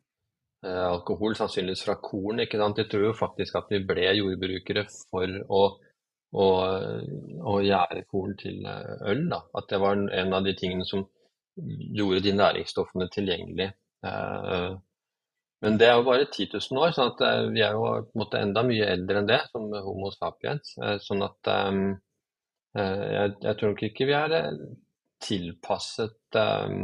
alkohol, sannsynligvis fra korn. ikke sant? De tror jo faktisk at vi ble jordbrukere for å, å, og gjærekorn til eh, øl. Da. At det var en av de tingene som gjorde de næringsstoffene tilgjengelig. Eh, Men det er jo bare 10 000 år, sånn at eh, vi er jo på en måte enda mye eldre enn det, som Homo sapiens. Eh, Sånn at eh, eh, jeg, jeg tror nok ikke vi er eh, tilpasset eh,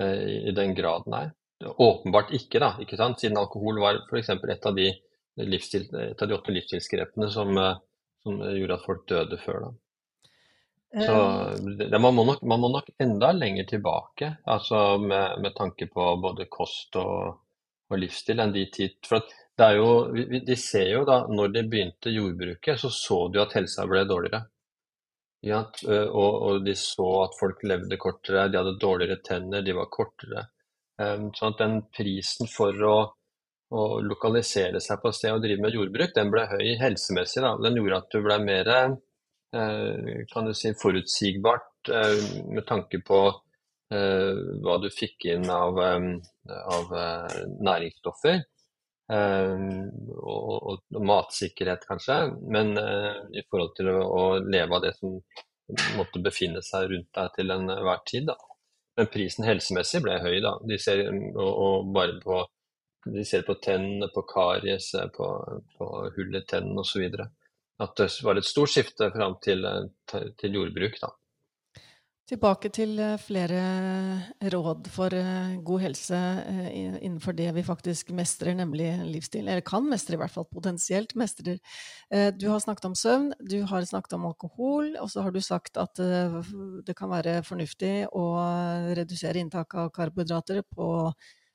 eh, i den graden her. Åpenbart ikke, da, ikke sant? Siden alkohol var f.eks. et et av de åtte livsstilsgrepene som, eh, som gjorde at folk døde før. da. Så Eh, det, man, må nok, man må nok enda lenger tilbake, altså med, med tanke på både kost og, og livsstil enn de tid. For det er jo, vi, de ser jo da, når de begynte jordbruket, så så de at helsa ble dårligere. Ja, og, og de så at folk levde kortere, de hadde dårligere tenner, de var kortere. Sånn at den prisen for å, å lokalisere seg på sted og drive med jordbruk, den ble høy helsemessig. Da. Den gjorde at du ble mer kan du si, forutsigbart med tanke på hva du fikk inn av, av næringsstoffer. Og, og, og, matsikkerhet, kanskje. Men i forhold til å, å leve av det som måtte befinne seg rundt deg til enhver tid. Da. Men prisen helsemessig ble høy. da. De ser, og, og bare på, de ser på tennene, på karies, på, på hull i tennene osv. At det var et stort skifte fram til, til jordbruk. da. Tilbake til eh, flere råd for eh, god helse eh, innenfor det vi faktisk mestrer, nemlig livsstil. Eller kan mestre, i hvert fall potensielt mestrer. Du har snakket om søvn, du har snakket om alkohol, og så har du sagt at det kan være fornuftig å redusere inntaket av karbohydrater på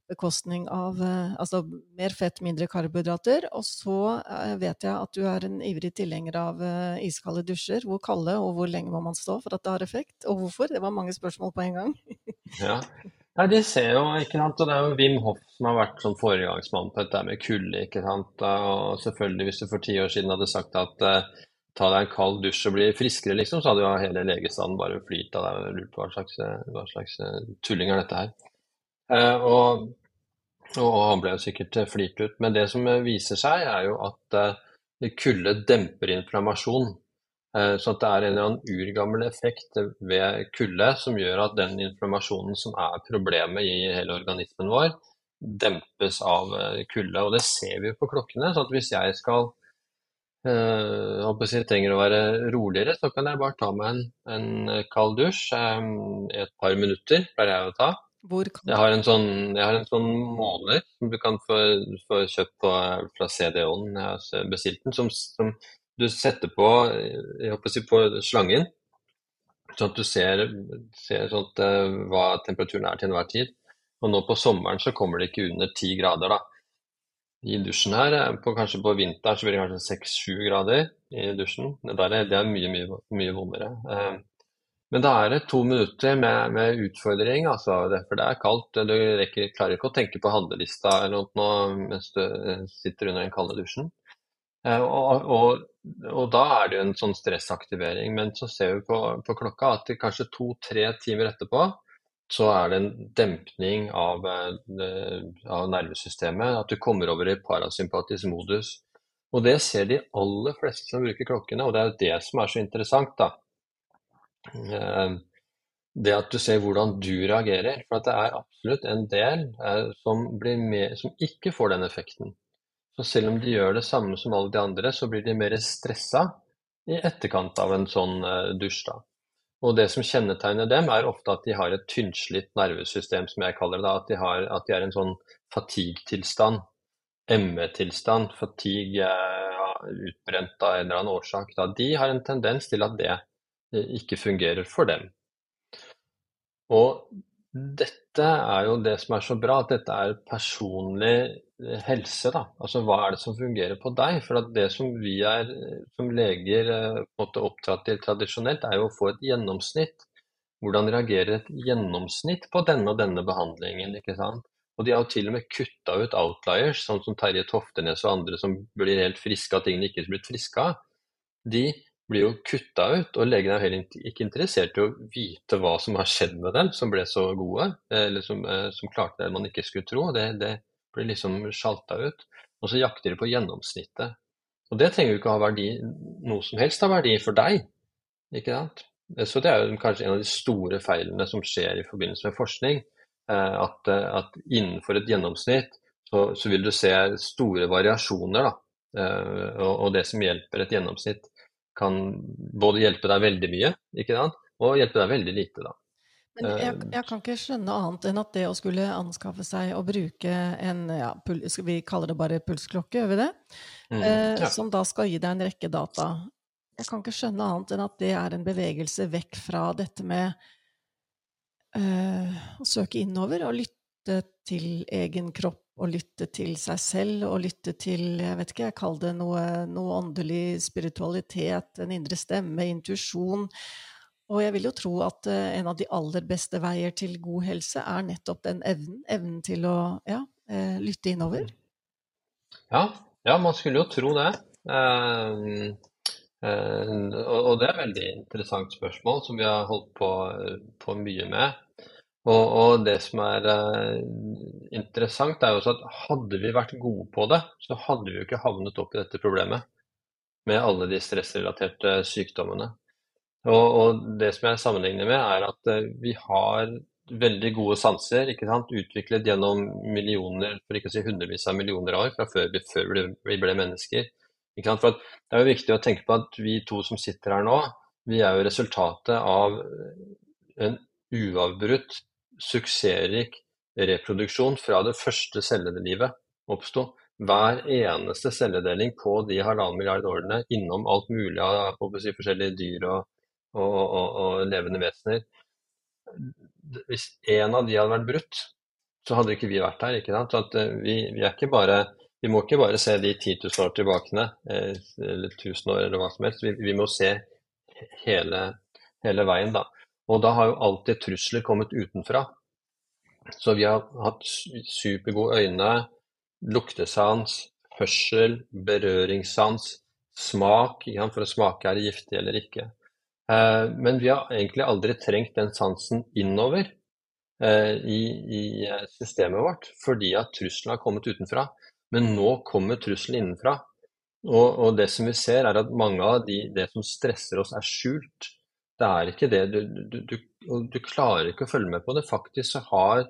bekostning av eh, altså mer fett, mindre karbohydrater. Og så eh, vet jeg at du er en ivrig tilhenger av eh, iskalde dusjer. Hvor kalde, og hvor lenge må man stå for at det har effekt? Og hvorfor? Det var mange spørsmål på en gang. ja. Nei, de ser jo, ikke sant, og Det er jo Wim Hoff som har vært sånn foregangsmann på dette med kulde. ikke sant, og selvfølgelig Hvis du for ti år siden hadde sagt at uh, ta deg en kald dusj og bli friskere, liksom, så hadde jo hele legestanden bare flyrt av deg og lurt på hva slags, hva slags tulling er dette her. Uh, og og han ble jo sikkert eh, flirt ut. Men det som eh, viser seg, er jo at uh, kulde demper inflammasjon. Så det er en eller annen urgammel effekt ved kulde som gjør at den inflammasjonen som er problemet i hele organismen vår, dempes av kulde. Og det ser vi jo på klokkene. så hvis jeg skal jeg trenger å være roligere, så kan jeg bare ta meg en, en kald dusj et par minutter, pleier jeg å ta. Jeg har en sånn, jeg har en sånn måler som du kan få, få kjøpt på, fra CD-on. Jeg har bestilt den, som, som, du setter på, å si, på slangen. Sånn at du ser, ser sånn at, uh, hva temperaturen er til enhver tid. Og nå på sommeren så kommer det ikke under ti grader, da. I dusjen her, eh, på, kanskje på vinteren så blir det kanskje seks-sju grader i dusjen. Det, der, det er mye, mye, mye vondere. Men da er det to minutter med, med utfordring, altså, for det er kaldt. Du rekker, klarer ikke å tenke på handlelista eller noe mens du eh, sitter under den kalde dusjen. Eh, og, og, og, da er det jo en sånn stressaktivering. Men så ser vi på, på klokka at kanskje to-tre timer etterpå så er det en dempning av, eh, av, nervesystemet. At du kommer over i parasympatisk modus. Og det ser de aller fleste som bruker klokkene, og det er jo det som er så interessant. da det at du ser hvordan du reagerer. For det er absolutt en del eh, som, med, som, ikke får den effekten. Så selv om de gjør det samme som alle de andre, så blir de mer stressa i etterkant av en sånn eh, dusj. da. Og det som kjennetegner dem, er ofte at de har et tynnslitt nervesystem, som jeg kaller det. At de, har, at de er en sånn fatigue-tilstand. ME-tilstand. Fatigue utbrent av en eller annen årsak. Da. De har en tendens til at det ikke fungerer for dem. Og dette er jo det som er så bra, at dette er personlig eh, helse. da. Altså hva er det som fungerer på deg? For at det som vi er som leger eh, opptatt til tradisjonelt, er jo å få et gjennomsnitt. Hvordan reagerer et gjennomsnitt på denne og denne behandlingen? ikke sant? Og de har jo til og med kutta ut outliers, sånn som Terje Toftenes og andre som blir helt friske av tingene ikke er blitt friske av. De blir jo kutta ut, og legene er heller ikke interessert i å vite hva som har skjedd med dem som ble så gode, eller som, eh, som klarte det man ikke skulle tro. Det, det blir liksom sjalta ut. Og så jakter de på gjennomsnittet. Og det trenger jo ikke å ha verdi, noe som helst av verdi for deg. ikke sant? Så det er jo kanskje en av de store feilene som skjer i forbindelse med forskning. Eh, at, eh, at innenfor et gjennomsnitt så, så, vil du se store variasjoner. da. Og, og det som hjelper et gjennomsnitt, kan både hjelpe deg veldig mye ikke sant? og hjelpe deg veldig lite. da. Men jeg, eh, jeg, kan ikke skjønne annet enn at det å skulle anskaffe seg og bruke en ja, skal Vi kaller det bare pulsklokke, gjør vi det? Mm, eh, ja. Som da skal gi deg en rekke data. Jeg kan ikke skjønne annet enn at det er en bevegelse vekk fra dette med eh, å søke innover og lytte til egen kropp å lytte til seg selv og lytte til jeg vet ikke, jeg kaller det noe, noe åndelig spiritualitet, en indre stemme, intuisjon. Og jeg vil jo tro at uh, en av de aller beste veier til god helse er nettopp den evnen, evnen til å ja, uh, lytte innover. Ja, ja, man skulle jo tro det. Uh, og det er et veldig interessant spørsmål som vi har holdt på, på mye med. Og, og, det som er interessant, er jo også at hadde vi vært gode på det, så hadde vi jo ikke havnet opp i dette problemet med alle de stressrelaterte sykdommene. Og, og, det som jeg sammenligner med, er at eh, vi har veldig gode sanser, ikke sant? utviklet gjennom millioner, for ikke å si hundrevis av millioner år fra før vi, før vi ble mennesker. Ikke sant? For det er jo viktig å tenke på at vi to som sitter her nå, vi er jo resultatet av en uavbrutt, suksessrik reproduksjon fra det første celledelivet oppsto. Hver eneste celledeling på de halvannen milliard årene innom alt mulig av forskjellige dyr og, og, og, og levende vesener. Hvis én av de hadde vært brutt, så hadde ikke vi vært her. ikke sant? Så at vi, vi, er ikke bare, vi må ikke bare se de 10 000 år tilbake, eh, eller 1000 år eller hva som helst. Vi, vi må se hele, hele, veien, da. Og da har jo alltid trusler kommet utenfra. Så vi har hatt supergode øyne, luktesans, hørsel, berøringssans, smak. For å smake er det giftig eller ikke. Eh, men vi har egentlig aldri trengt den sansen innover eh, i, i eh, systemet vårt, fordi at trusselen har kommet utenfra. Men nå kommer trusselen innenfra. Og, og, det som vi ser, er at mange av de, det som stresser oss, er skjult. Det er ikke det. Du, du, du, du klarer ikke å følge med på det. Faktisk så har,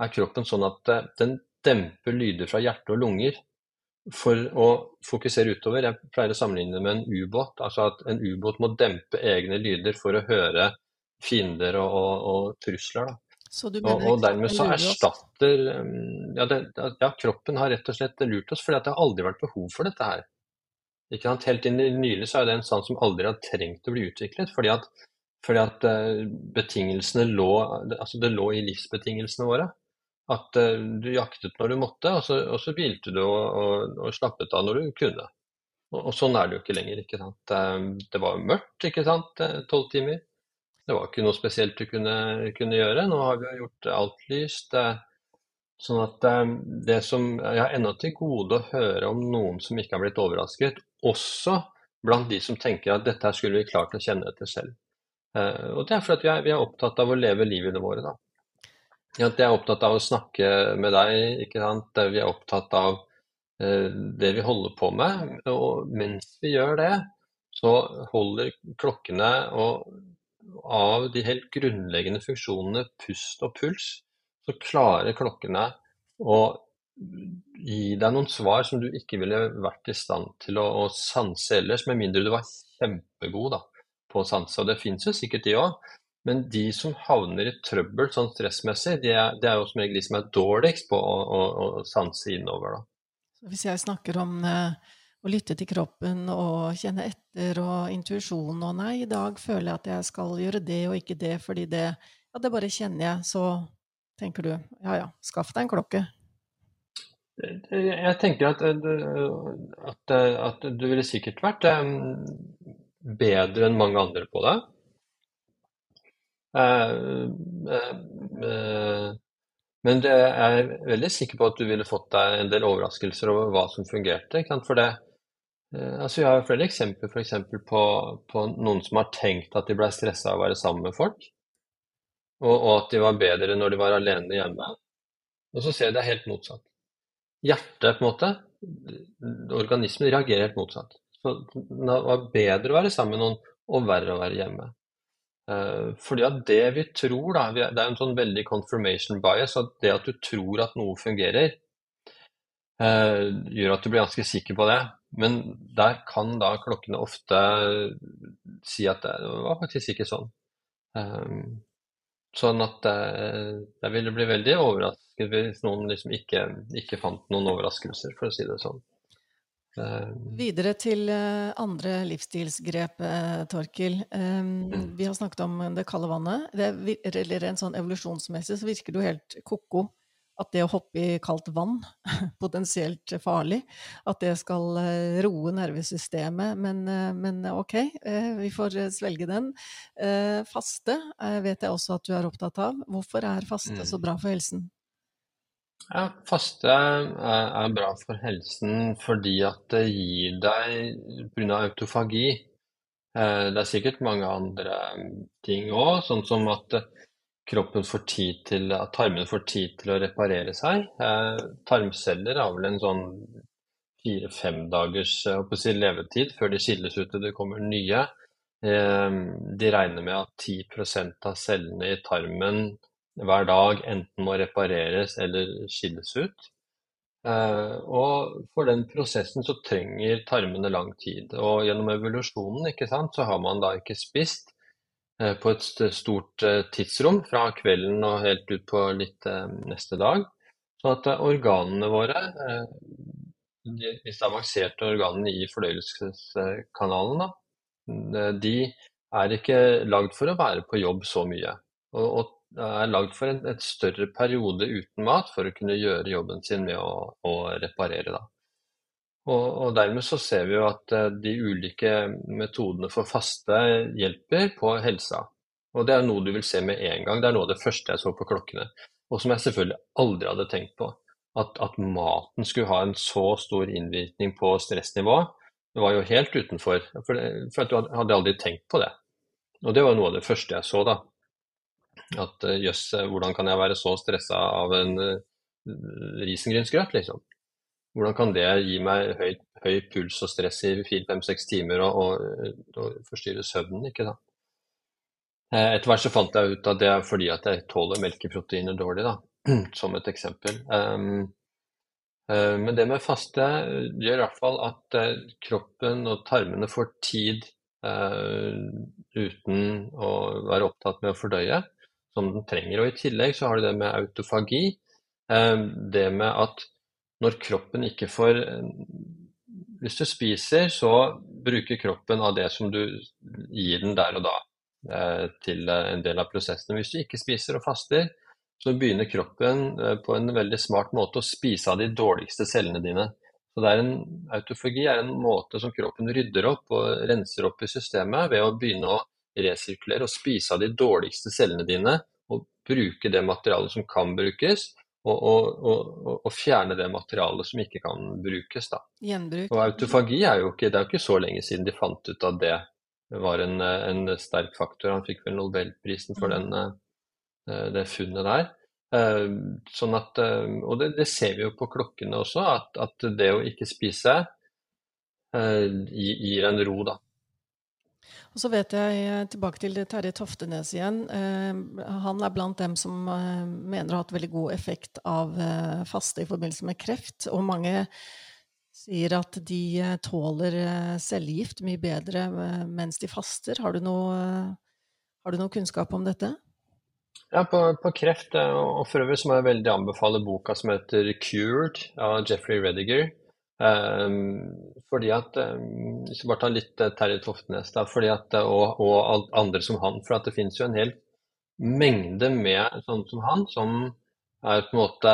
er kroppen sånn at den demper lyder fra hjerte og lunger for å fokusere utover. Jeg pleier å sammenligne det med en ubåt. Altså at en ubåt må dempe egne lyder for å høre fiender og, og, og trusler. og, og dermed så erstatter um, ja, det, ja, kroppen har rett og slett lurt oss, for det har aldri vært behov for dette her. Ikke sant? Helt inn i nylig så er det en sans som aldri har trengt å bli utviklet. fordi at, fordi at uh, betingelsene lå, altså det lå i livsbetingelsene våre. At uh, du jaktet når du måtte, og så, og så hvilte du og, og, og, slappet av når du kunne. Og, sånn er det jo ikke lenger. ikke sant? Det var mørkt, ikke sant, eh, tolv timer. Det var ikke noe spesielt du kunne, kunne gjøre. Nå har vi gjort alt lyst. Sånn at det som Jeg har ennå til gode å høre om noen som ikke har blitt overrasket, også blant de som tenker at dette skulle vi klart å kjenne etter selv. Og det er fordi vi er, vi er opptatt av å leve livene våre, da. At jeg er opptatt av å snakke med deg, ikke sant. Vi er opptatt av eh, det vi holder på med. Og mens vi gjør det, så holder klokkene og av de helt grunnleggende funksjonene pust og puls, så klarer klokkene å gi deg noen svar som du ikke ville vært i stand til å, å sanse ellers, med mindre du var kjempegod da, på sanser. Det fins jo sikkert de òg, men de som havner i trøbbel sånn stressmessig, det er, de er jo som regel de som er dårligst på å, å, å sanse innover. Da. Hvis jeg snakker om eh, å lytte til kroppen og kjenne etter og intuisjon og nei, i dag føler jeg at jeg skal gjøre det og ikke det fordi det Ja, det bare kjenner jeg, så tenker du ja ja, skaff deg en klokke. Jeg tenker at, at, at du ville sikkert vært um, bedre enn mange andre på det. Eh, eh, eh, men det er jeg veldig sikker på at du ville fått deg en del overraskelser over hva som fungerte. For det, altså Jeg har flere eksempler for eksempel på, på, noen som har tenkt at de ble stressa av å være sammen med folk, og, og, at de var bedre når de var alene hjemme. Og så ser jeg det helt motsatt. Hjertet, på en måte, organismen reagerer helt motsatt. Så det var bedre å være sammen med noen og verre å være hjemme. Eh, fordi at det vi tror, da, det er en sånn veldig confirmation bias, at det at du tror at noe fungerer, eh, gjør at du blir ganske sikker på det. Men der kan da klokkene ofte si at det var faktisk ikke sånn. Eh, sånn at jeg ville bli veldig overrasket hvis noen liksom ikke, ikke fant noen overraskelser, for å si det sånn. Eh, Videre til eh, andre livsstilsgrep, eh, Torkil. Mm. Vi har snakket om det kalde vannet. Det, eller rent sånn evolusjonsmessig så virker det jo helt ko-ko at det å hoppe i kaldt vann, potensielt farlig, at det skal roe nervesystemet. Men, men ok, vi får svelge den. Faste vet jeg også at du er opptatt av. Hvorfor er faste så mm. bra for helsen? Ja, faste er bra for helsen fordi at det gir deg Pga. autofagi. Det er sikkert mange andre ting òg, sånn som at kroppen får tid til, at tarmene får tid til å reparere seg. Eh, tarmceller har vel en sånn fire-fem dagers eh, si, levetid før de skilles ut og det kommer nye. Eh, de regner med at 10% av cellene i tarmen hver dag enten må repareres eller skilles ut. Eh, og for den prosessen så trenger tarmene lang tid. Og gjennom evolusjonen ikke sant, så har man da ikke spist Eh, på et stort eh, tidsrom fra kvelden og helt ut på litt neste dag. Sånn at organene våre, disse avanserte organene i fordøyelseskanalen, de er ikke lagd for å være på jobb så mye. Og, er lagd for en et større periode uten mat for å kunne gjøre jobben sin med å, å reparere. Da. Og, og, dermed så ser vi jo at eh, de ulike metodene for faste hjelper på helsa. Og det er noe du vil se med en gang. Det er noe av det første jeg så på klokkene. Og som jeg selvfølgelig aldri hadde tenkt på. At, at maten skulle ha en så stor innvirkning på stressnivået, det var jo helt utenfor. For, for jeg hadde aldri tenkt på det. Og det var noe av det første jeg så, da. At eh, jøss, hvordan kan jeg være så stressa av en uh, risengrynsgrøt, liksom. Hvordan kan det gi meg høy, høy puls og stress i fire-fem-seks timer og, og, og, forstyrre søvnen? ikke? Eh, etter hvert så fant jeg ut at det er fordi at jeg tåler melkeproteiner dårlig, da, som et eksempel. Um, men det med faste gjør i hvert fall at kroppen og tarmene får tid uh, uten å være opptatt med å fordøye, som den trenger. Og I tillegg så har du det med autofagi. det med at når kroppen ikke får Hvis du spiser, så bruker kroppen av det som du gir den der og da eh, til en del av prosessen. Hvis du ikke spiser og faster, så begynner kroppen eh, på en veldig smart måte å spise av de dårligste cellene dine. Så det er en, Autofagi er en måte som kroppen rydder opp og renser opp i systemet ved å begynne å resirkulere og spise av de dårligste cellene dine og bruke det materialet som kan brukes, og, og, og, og, fjerne det materialet som ikke kan brukes. Da. Gjenbruk. Og autofagi er jo ikke, det er jo ikke så lenge siden de fant ut at det var en, en sterk faktor. Han fikk vel Nobelprisen for den, eh, det funnet der. Eh, sånn at, eh, og det, det, ser vi jo på klokkene også, at, at det å ikke spise gir en ro, da. Og så vet jeg, eh, tilbake til Terje Toftenes igjen, eh, han er blant dem som eh, mener å ha hatt veldig god effekt av faste i forbindelse med kreft. Og mange sier at de tåler cellegift mye bedre mens de faster. Har du noe, har du noe kunnskap om dette? Ja, på, på, kreft, og for øvrig så må jeg veldig anbefale boka som heter 'Cured' av Jeffrey Rediger. Um, fordi at um, Hvis vi bare tar litt uh, Terje Toftenes da, fordi at, uh, og, og, andre som han. For det finnes jo en hel mengde med sånne som han, som er på en måte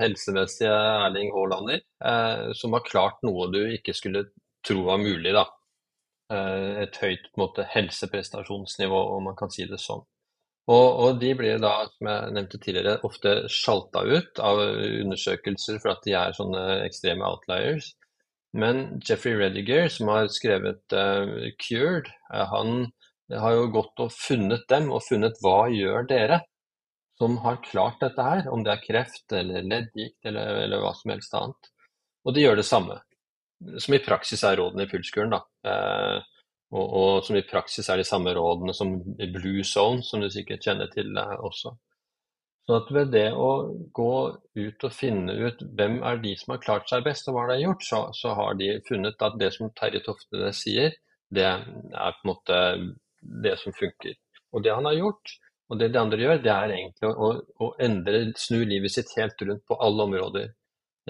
helsemessige Erling Haalander, uh, som har klart noe du ikke skulle tro var mulig. da. et høyt på en måte, helseprestasjonsnivå, om man kan si det sånn. Og, og, de blir da, som jeg nevnte tidligere, ofte sjalta ut av undersøkelser for at de er sånne ekstreme outliers. Men Jeffrey Rediger, som har skrevet uh, 'Cured', uh, han har jo gått og funnet dem, og funnet hva gjør dere som har klart dette her, om det er kreft eller leddgikt eller, eller, hva som helst annet. Og de gjør det samme, som i praksis er rådene i pulskuren. da. Uh, og, og, som i praksis er de samme rådene som Blue Zone, som du sikkert kjenner til også. Så at ved det å gå ut og finne ut hvem er de som har klart seg best, og hva de har gjort, så, så har de funnet at det som Terje Tofte sier, det er på en måte det som funker. Og det han har gjort, og det de andre gjør, det er egentlig å, å endre, snu livet sitt helt rundt på alle områder.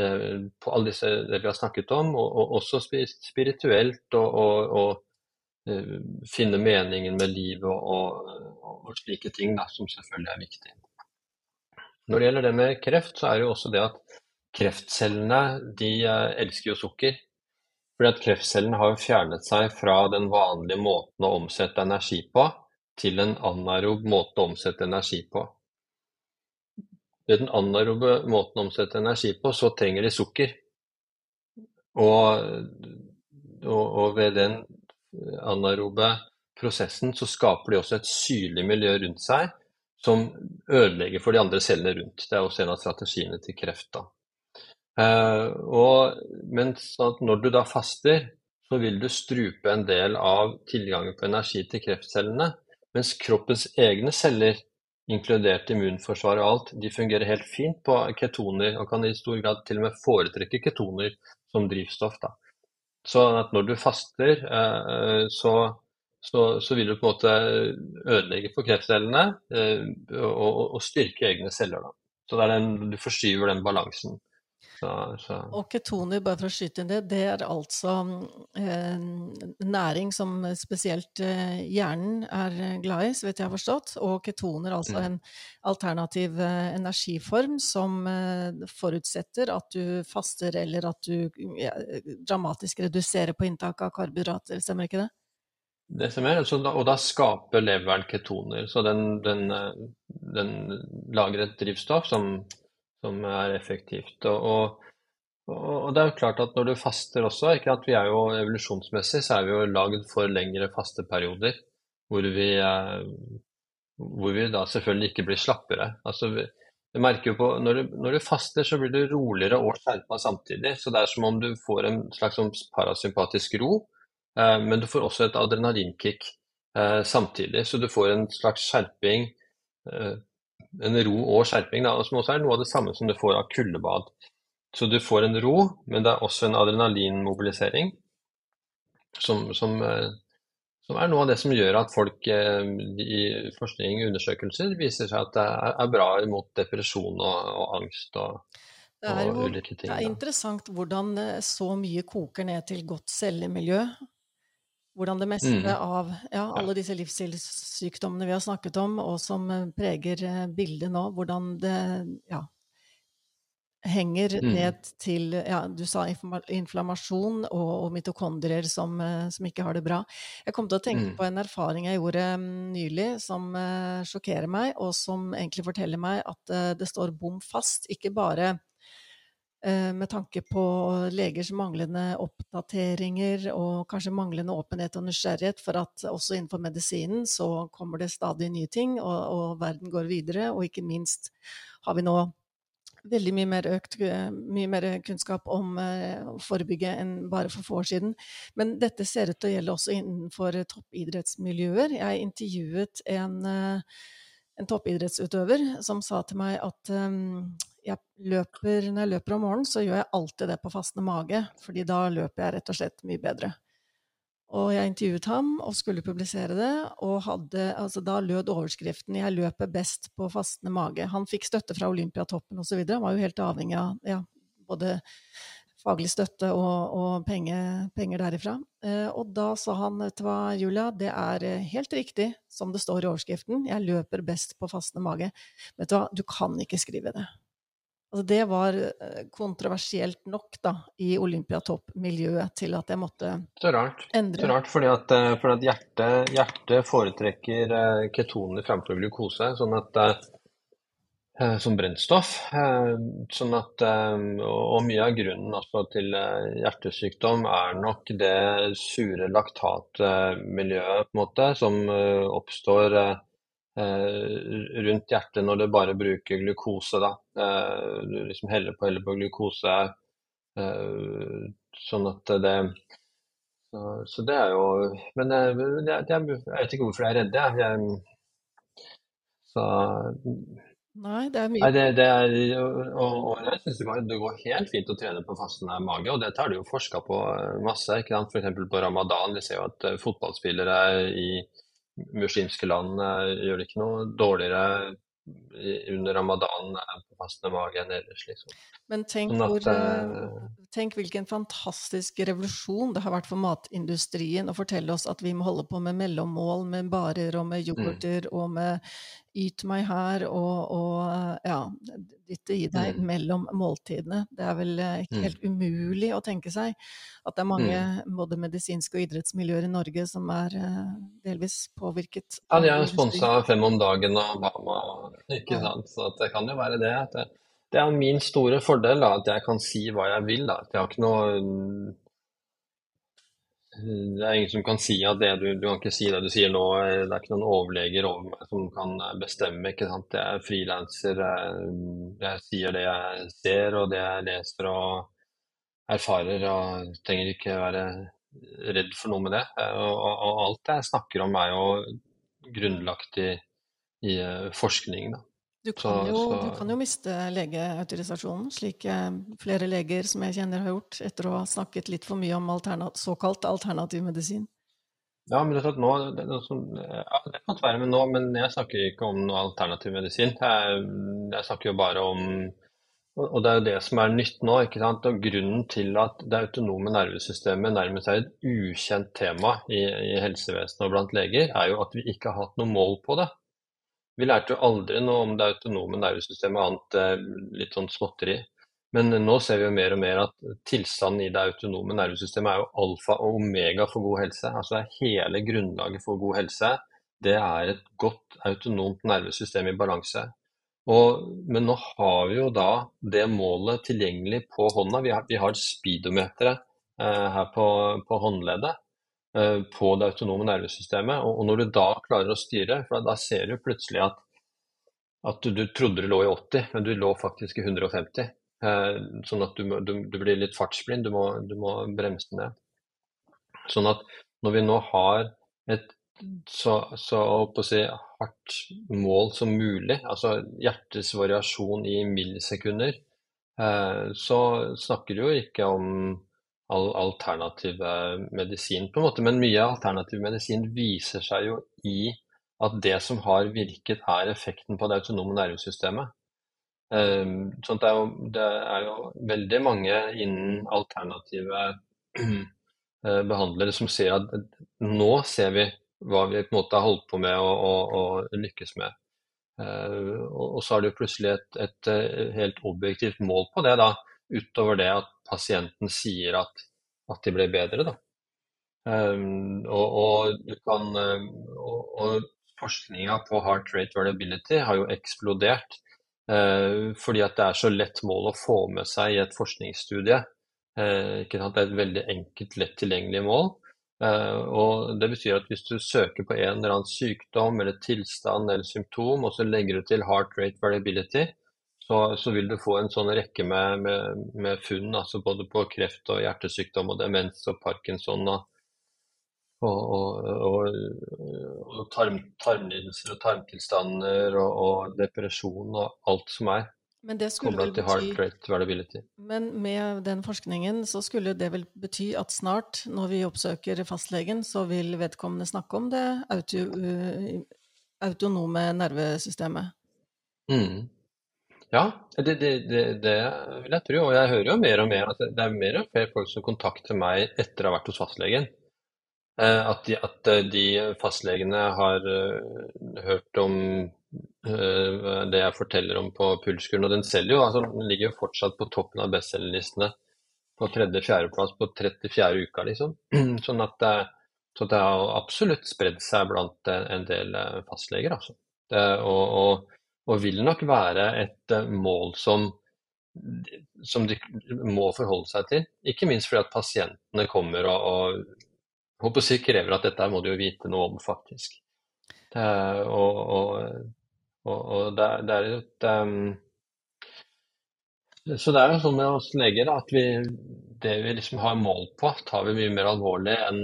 Eh, på alle disse vi har snakket om, og, og også spirituelt og, og finne meningen med livet og, og, og slike ting, da, som selvfølgelig er viktig. Når det gjelder det med kreft, så er det jo også det at kreftcellene de eh, elsker jo sukker. Fordi at kreftcellene har jo fjernet seg fra den vanlige måten å omsette energi på, til en anaerob måte å omsette energi på. Ved den anaerobe måten å omsette energi på, så trenger de sukker. Og, og ved den anaerobe prosessen så skaper de også et syrlig miljø rundt seg som ødelegger for de andre cellene rundt. Det er også en av strategiene til kreft. Eh, og, mens når du da faster, så vil du strupe en del av tilgangen på energi til kreftcellene, mens kroppens egne celler, inkludert immunforsvar og alt, de fungerer helt fint på ketoner, og kan i stor grad til og med foretrekke ketoner som drivstoff. da. Så at når du faster, eh, så så, så, vil du på en måte ødelegge for kreftcellene eh, og, og, styrke egne celler. Da. Så den, du forskyver den balansen. Så, så. Og ketoner, bare for å skyte inn det, det er altså eh, næring som spesielt eh, hjernen er glad i, så vidt jeg har forstått. Og ketoner altså mm. en alternativ eh, energiform som eh, forutsetter at du faster eller at du ja, dramatisk reduserer på inntak av karbohydrater, stemmer ikke det? Det som er, og da skaper leveren ketoner. Så den, den, den lager et drivstoff som, som er effektivt. Og, og, og, det er jo klart at når du faster også ikke at vi er jo Evolusjonsmessig så er vi jo lagd for lengre fasteperioder. Hvor vi, hvor vi da selvfølgelig ikke blir slappere. Altså, du merker jo på, når du, når du, faster, så blir du roligere og skjerpa samtidig. Så det er som om du får en slags sånn parasympatisk ro. Eh, men du får også et adrenalinkick eh, samtidig, så du får en slags skjerping, eh, en ro og skjerping, da, som også er noe av det samme som du får av kuldebad. Så du får en ro, men det er også en adrenalinmobilisering, som, som, som er noe av det som gjør at folk i forskning og undersøkelser viser seg at det er, bra mot depresjon og, og angst. og det er jo det er interessant hvordan så mye koker ned til godt cellemiljø. Hvordan det meste mm. av ja, alle disse livsstilssykdommene vi har snakket om, og som eh, preger eh, bildet nå, hvordan det ja, henger mm. ned til ja, Du sa inflammasjon og, og mitokondrier som, eh, som, ikke har det bra. Jeg kom til å tenke mm. på en erfaring jeg gjorde mm, nylig som sjokkerer meg, og som egentlig forteller meg at det står bom fast, ikke bare med tanke på legers manglende oppdateringer og kanskje manglende åpenhet og nysgjerrighet for at også innenfor medisinen så kommer det stadig nye ting, og, og verden går videre. Og ikke minst har vi nå veldig mye mer økt mye mer kunnskap om eh, å forebygge enn bare for få år siden. Men dette ser ut til å gjelde også innenfor toppidrettsmiljøer. Jeg intervjuet en, eh, en toppidrettsutøver som sa til meg at um, jeg løper, når jeg løper om morgenen, så gjør jeg alltid det på fastende mage, fordi da løper jeg rett og slett mye bedre. Og jeg intervjuet ham og skulle publisere det, og hadde, altså da lød overskriften 'Jeg løper best på fastende mage'. Han fikk støtte fra Olympiatoppen osv. Han var jo helt avhengig av ja, både faglig støtte og, og penger, penger derifra. Eh, og da sa han vet du hva, Julia, det er eh, helt riktig som det står i overskriften, jeg løper best på fastende mage. Vet du hva, du kan ikke skrive det. Altså det var eh, kontroversielt nok da, i olympiatoppmiljøet til at jeg måtte så rart. endre. Så rart, fordi at, eh, fordi at hjertet, hjertet, foretrekker ketonene ketoner framfor glukose sånn at, som brennstoff. Sånn at, og mye av grunnen til hjertesykdom er nok det sure laktatmiljøet på en måte, som oppstår Eh, rundt hjertet når du bare bruker glukose. Da. Eh, du liksom heller på, heller på glukose. Eh, sånn at det så, så, det er jo Men jeg, jeg, jeg, vet ikke hvorfor jeg er redd, jeg så Nei, det er mye Nei, det, det er, og, og jeg syns det, det, går helt fint å trene på fastende mage, og dette har de jo forska på masse. ikke sant? F.eks. på ramadan. Vi ser jo at fotballspillere i muslimske land eh, gjør det ikke noe dårligere under ramadan på fastende mage enn ellers, liksom. Men tenk, sånn at, hvor, eh, tenk hvilken fantastisk revolusjon det har vært for matindustrien å fortelle oss at vi må holde på med mellommål med barer og med yoghurter mm. og med yt meg her og, og ja, dytte i deg mm. mellom måltidene. Det er vel eh, ikke mm. helt umulig å tenke seg at det er mange mm. både medisinske og idrettsmiljøer i Norge som er uh, delvis påvirket. Ja, de er sponsa Fem om dagen og Bama, ikke sant. Så det kan jo være det. at det det er min store fordel, da, at jeg kan si hva jeg vil. Da. Jeg har ikke noe Det er ingen som kan si at det du, du kan ikke si det du sier nå. Det er ikke noen overleger over meg som kan bestemme. ikke sant? Jeg er frilanser. Jeg, jeg, sier det jeg ser og det jeg leser og erfarer. og Trenger ikke være redd for noe med det. Og, og, og alt jeg snakker om er jo grunnlagt i, i forskning. da. Du kan, jo, så... du kan, jo, miste legeautorisasjonen, slik flere leger som jeg kjenner har gjort, etter å ha snakket litt for mye om alternat såkalt alternativ medisin. Ja, men det, nå, det, ja, det kan være med nå, men jeg snakker ikke om noe alternativ medisin. Jeg, jeg snakker jo bare om Og det er jo det som er nytt nå. ikke sant? Og Grunnen til at det autonome nervesystemet nærmest er et ukjent tema i, i helsevesenet og blant leger, er jo at vi ikke har hatt noe mål på det. Vi lærte jo aldri noe om det autonome nervesystemet annet eh, litt sånn småtteri. Men nå ser vi jo mer og mer at tilstanden i det autonome nervesystemet er jo alfa og omega for god helse. Altså det er hele grunnlaget for god helse. Det er et godt autonomt nervesystem i balanse. Og, men nå har vi jo da det målet tilgjengelig på hånda. Vi har, vi har speedometeret eh, her på, på håndleddet. Eh, på det autonome nervesystemet. Og, når du da klarer å styre, for da ser du plutselig at, at du, du, trodde du lå i 80, men du lå faktisk i 150. Eh, sånn at du, du, du blir litt fartsblind, du må, du må bremse ned. Sånn at når vi nå har et så, så si, hardt mål som mulig, altså hjertets variasjon i millisekunder, eh, så snakker du jo ikke om all alternativ medisin, på en måte. Men mye alternativ medisin viser seg jo i at det som har virket, er effekten på det autonome nervesystemet. Um, sånn det, er jo, det er jo veldig mange innen alternative uh, behandlere som ser at nå ser vi hva vi på en måte har holdt på med og lykkes med. Uh, og, og, så har jo plutselig et, et, eh, helt objektivt mål på det, da, utover det at pasienten sier at, at de ble bedre. Da. Um, og, og, kan, um, og, og forskninga på heart rate variability har jo eksplodert. Uh, fordi at det er så lett mål å få med seg i et forskningsstudie. Uh, ikke sant? Det er et veldig enkelt, lett tilgjengelig mål. Uh, og Det betyr at hvis du søker på en eller annen sykdom eller tilstand eller symptom, og så legger du til heart rate variability, så, så, vil du få en sånn rekke med, med, med, funn, altså både på kreft og hjertesykdom og demens og parkinson og, og, og, og tarm, tarmlidelser og tarmtilstander og, depresjon og alt som er. Men det skulle bety Men med den forskningen så skulle det vel bety at snart, når vi oppsøker fastlegen, så vil vedkommende snakke om det auto, autonome nervesystemet? Mm. Ja, det, det, det, det, vil jeg tro. Og jeg hører jo mer og mer at det er mer og flere folk som kontakter meg etter å ha vært hos fastlegen. Eh, at de, at de fastlegene har uh, hørt om det jeg forteller om på Pulskuren. Og den selger jo, altså den ligger jo fortsatt på toppen av bestselgerlistene på tredje-fjerdeplass på 34. uka, liksom. Sånn at, så det har absolutt spredd seg blant en del fastleger, altså. og, og og vil nok være et eh, mål som, som de må forholde seg til. Ikke minst fordi at pasientene kommer og, og håper jeg, krever at dette må de jo vite noe om, faktisk. Det, og, og, og det, det, er et um, Så det er jo sånn med oss leger at vi, det vi liksom har mål på, tar vi mye mer alvorlig enn,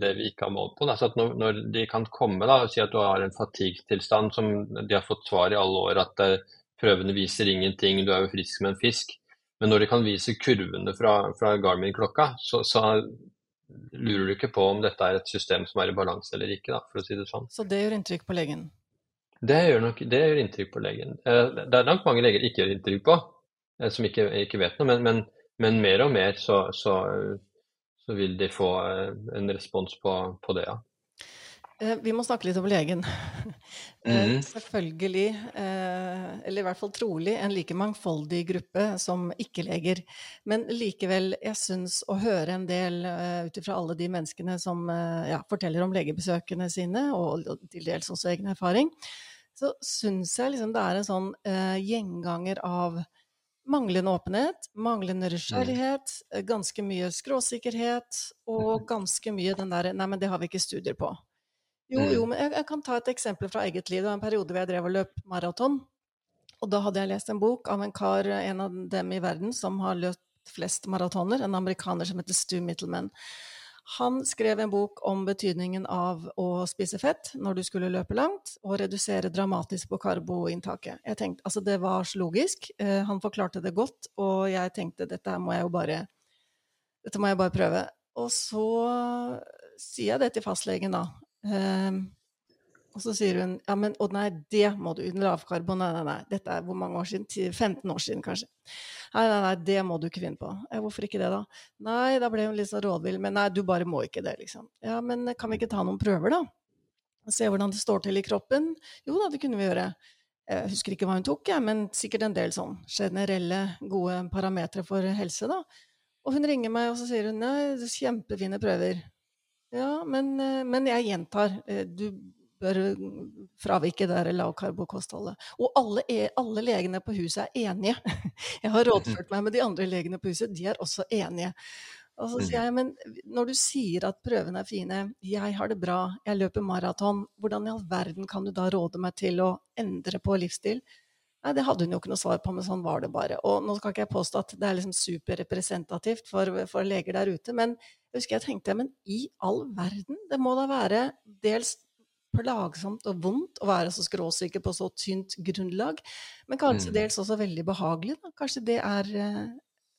det vi ikke har mål på. Så når, når, de kan komme da, og si at du har en fatigue-tilstand som de har fått svar i alle år at uh, prøvene viser ingenting, du er jo frisk som en fisk. Men når de kan vise kurvene fra, fra Garmin-klokka, så, så, lurer du ikke på om dette er et system som er i balanse eller ikke, da, for å si det sånn. Så det gjør inntrykk på legen? Det gjør, nok, det gjør inntrykk på legen. Uh, det er nok mange leger ikke gjør inntrykk på, som ikke, ikke vet noe. men, men men mer og mer så, så, så vil de få en respons på, på det, ja. Eh, vi må snakke litt om legen. Mm. Selvfølgelig, eh, eller i hvert fall trolig, en like mangfoldig gruppe som ikke-leger. Men likevel, jeg syns å høre en del ut ifra alle de menneskene som ja, forteller om legebesøkene sine, og til dels også egen erfaring, så syns jeg liksom det er en sånn gjenganger av manglende åpenhet, manglende mm. nysgjerrighet, ganske mye skråsikkerhet og mm. ganske mye den der 'nei, men det har vi ikke studier på'. Jo, jo, mm. men jeg, jeg, kan ta et eksempel fra eget liv. Det var en periode hvor jeg drev og løp maraton. Og da hadde jeg lest en bok av en kar, en av dem i verden, som har løpt flest maratoner, en amerikaner som heter Stu Middleman. Han skrev en bok om betydningen av å spise fett når du skulle løpe langt, og redusere dramatisk på karboinntaket. Jeg tenkte, altså Det var så logisk. Eh, han forklarte det godt, og jeg tenkte dette må jeg jo bare, dette må jeg bare prøve. Og så sier jeg det til fastlegen, da. Og så sier hun ja, men å nei, det må du Lavkarbo, nei, nei, nei. Dette er hvor mange år siden? 15 år siden, kanskje. Nei, nei, nei, det må du ikke finne på. Ja, hvorfor ikke det, da? Nei, da ble hun litt så rådvill. Men nei, du bare må ikke det, liksom. Ja, men kan vi ikke ta noen prøver, da? Se hvordan det står til i kroppen? Jo da, det kunne vi gjøre. Jeg husker ikke hva hun tok, jeg, men sikkert en del sånn generelle, gode parametere for helse, da. Og hun ringer meg, og så sier hun nei, kjempefine prøver. Ja, men, eh, men jeg gjentar. Eh, du bør fravike det lavkarbokostholdet. Og alle, er, alle, legene på huset er enige. Jeg har rådført meg med de andre legene på huset, de er også enige. Og så sier jeg, men når du sier at prøvene er fine, jeg har det bra, jeg løper maraton, hvordan i all verden kan du da råde meg til å endre på livsstil? Nei, det hadde hun jo ikke noe svar på, men sånn var det bare. Og nå skal ikke jeg påstå at det er liksom superrepresentativt for, for, leger der ute, men jeg husker jeg tenkte men i all verden, det må da være dels plagsomt og vondt å være så skråsikker på så tynt grunnlag, men kanskje mm. dels også veldig behagelig. Da. Kanskje det er uh,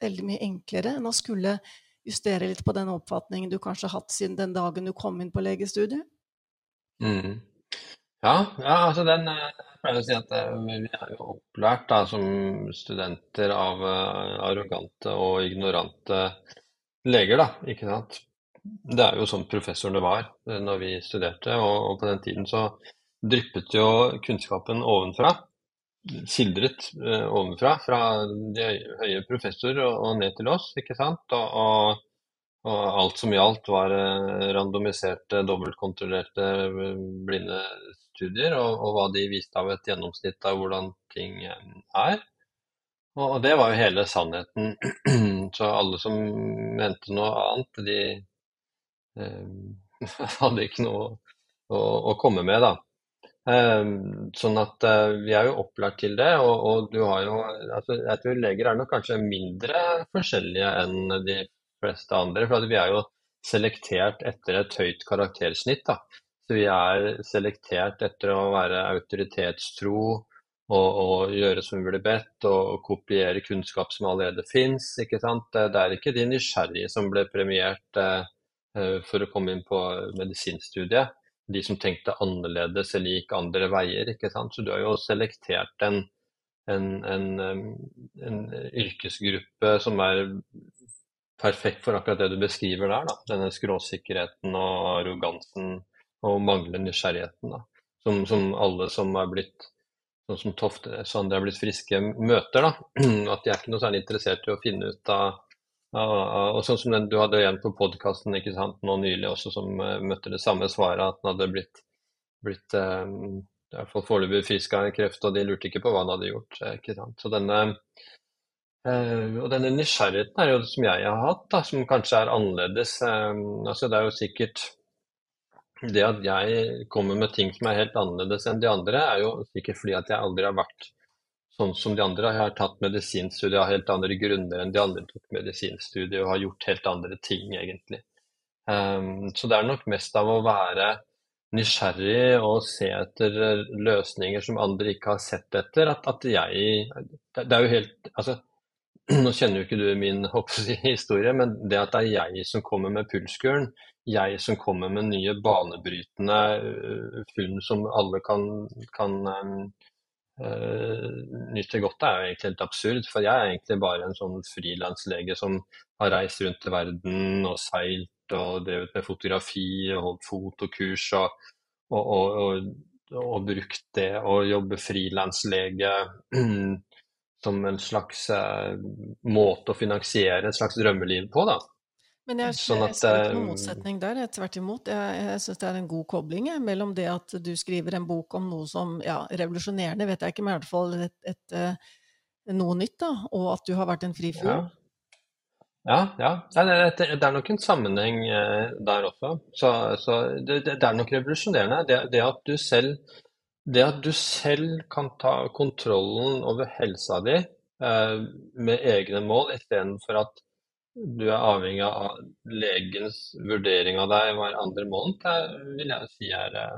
veldig mye enklere enn å skulle justere litt på den oppfatningen du kanskje har hatt siden den dagen du kom inn på legestudiet? Mm. Ja, ja, altså den eh, pleier å si at eh, vi er jo opplært da, som studenter av uh, arrogante og ignorante leger, da, ikke sant. Det er jo sånn professorene var når vi studerte, og, og på den tiden så dryppet jo kunnskapen ovenfra. Sildret eh, ovenfra, fra de høye professorer og, og, ned til oss, ikke sant. Og, og alt som gjaldt var randomiserte, dobbeltkontrollerte, blinde studier, og, hva de viste av et gjennomsnitt av hvordan ting eh, er. Og, det var jo hele sannheten. Så alle som mente noe annet, de eh, hadde ikke noe å, å, komme med, da. Eh, sånn at eh, vi er jo opplært til det, og, og du har jo altså, Jeg tror leger er nok kanskje mindre forskjellige enn de fleste andre. For vi er jo selektert etter et høyt karaktersnitt. da. Så vi er selektert etter å være autoritetstro og, og gjøre som vi blir bedt, og kopiere kunnskap som allerede fins. Det er ikke de nysgjerrige som ble premiert eh, eh, for å komme inn på medisinstudiet. De som tenkte annerledes eller gikk andre veier. ikke sant? Så du har jo selektert en, en, en, en yrkesgruppe som er perfekt for akkurat det du beskriver der. Da. Denne skråsikkerheten og arrogansen og manglende nysgjerrigheten. da. Som, som, alle som er blitt sånn som Tofte Sandra er blitt friske, møter. da. At de er ikke noe særlig interessert i å finne ut av, og sånn som den du hadde igjen på podkasten nå nylig også, som uh, møtte det samme svaret, at den hadde blitt, blitt uh, i hvert fall foreløpig frisk av kreft, og de lurte ikke på hva han hadde gjort. ikke sant? Så denne, uh, og denne nysgjerrigheten er jo det som jeg har hatt, da, som kanskje er annerledes. altså Det er jo sikkert det at jeg kommer med ting som er helt annerledes enn de andre, er jo sikkert fordi at jeg aldri har vært sånn som de andre. Jeg har tatt medisinstudier av helt andre grunner enn de andre tok medisinstudier, og har gjort helt andre ting, egentlig. Um, så det er nok mest av å være nysgjerrig og se etter løsninger som andre ikke har sett etter, at, at jeg det, er jo helt Altså, nå kjenner jo ikke du min historie, men det at det er jeg som kommer med pulskuren, jeg som kommer med nye banebrytende eh, funn som alle kan, kan uh, nyter godt av, er jo egentlig helt absurd. For jeg er egentlig bare en sånn frilanslege som har reist rundt i verden og seilt og drevet med fotografi og holdt fotokurs og, og, og, og brukt det å jobbe frilanslege som en slags uh, måte å finansiere et slags drømmeliv på, da. Men jeg, sånn at, jeg ser ikke noen motsetning der. Tvert imot. Jeg, jeg syns det er en god kobling jeg, mellom det at du skriver en bok om noe som ja, revolusjonerende, vet jeg ikke, men i hvert fall et, et, et, noe nytt, da, og at du har vært en frifugl. Ja. Ja, ja. Det, det, det, er nok en sammenheng eh, der også. Så, så det, det, er nok revolusjonerende. Det, at du selv, det at du selv kan ta kontrollen over helsa di eh, med egne mål, istedenfor at du er avhengig av legens vurdering av deg hver andre måned, det vil jeg si er, eh,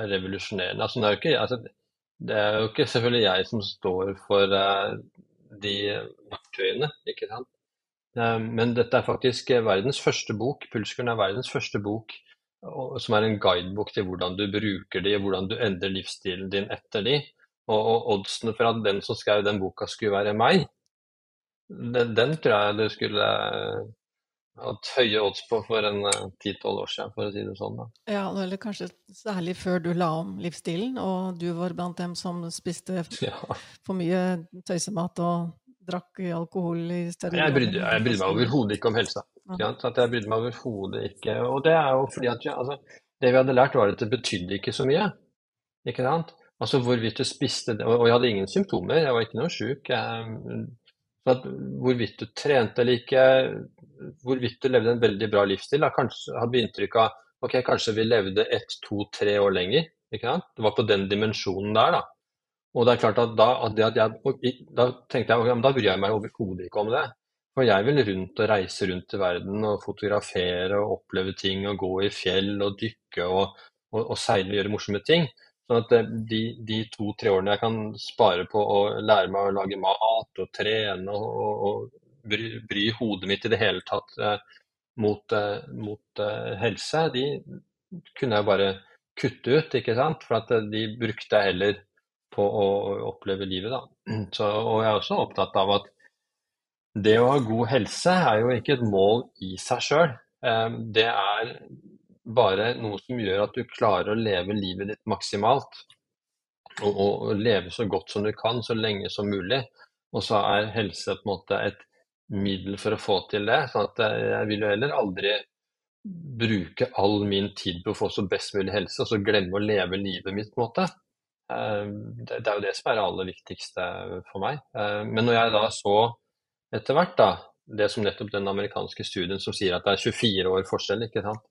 er revolusjonerende. Altså, det, er ikke, altså, det, er jo ikke, selvfølgelig jeg som står for uh, de verktøyene, ikke sant. Uh, men dette er faktisk verdens første bok. Pulskuren er verdens første bok som er en guidebok til hvordan du bruker de, og hvordan du endrer livsstilen din etter de. Og, og oddsene for at den som skrev den boka skulle være meg, den, den, tror jeg du skulle eh, hatt høye odds på for en eh, ti-tolv år siden, for å si det sånn. Da. Ja, eller kanskje særlig før du la om livsstilen, og du var blant dem som spiste ja. for mye tøysemat og drakk alkohol i stedet. Jeg brydde, jeg brydde meg overhodet ikke om helsa. Ja. Jeg brydde meg overhodet ikke. Og det er jo fordi at altså, det vi hadde lært, var at det betydde ikke så mye. Ikke sant? Altså hvorvidt du spiste det Og jeg hadde ingen symptomer, jeg var ikke noe sjuk. Jeg at hvorvidt du trente eller ikke, hvorvidt du levde en veldig bra livsstil. Da. Kanskje hadde vi inntrykk av ok, kanskje vi levde ett, to, tre år lenger. ikke sant? Det var på den dimensjonen der. da. Og det er klart at da, at jeg, da tenkte jeg ja, da bryr jeg meg overhodet ikke om det. For jeg vil rundt og reise rundt i verden og fotografere og oppleve ting og gå i fjell og dykke og, og, og seile og gjøre morsomme ting. Sånn at eh, de, de to-tre årene jeg kan spare på å lære meg å lage mat og trene og, og, bry, bry, hodet mitt i det hele tatt eh, mot, eh, mot eh, helse, de kunne jeg bare kutte ut, ikke sant. For at eh, de brukte jeg heller på å oppleve livet, da. Så, og jeg er også opptatt av at det å ha god helse er jo ikke et mål i seg sjøl. Eh, det er bare noe som gjør at du klarer å leve livet ditt maksimalt. Og, og, leve så godt som du kan, så lenge som mulig. Og så er helse på en måte et middel for å få til det. sånn at jeg vil jo heller aldri bruke all min tid på å få så best mulig helse, og så glemme å leve livet mitt. på en måte. Eh, det er jo det som er det aller viktigste for meg. Eh, men når jeg da så etter hvert da, det som nettopp den amerikanske studien som sier at det er 24 år forskjell, ikke sant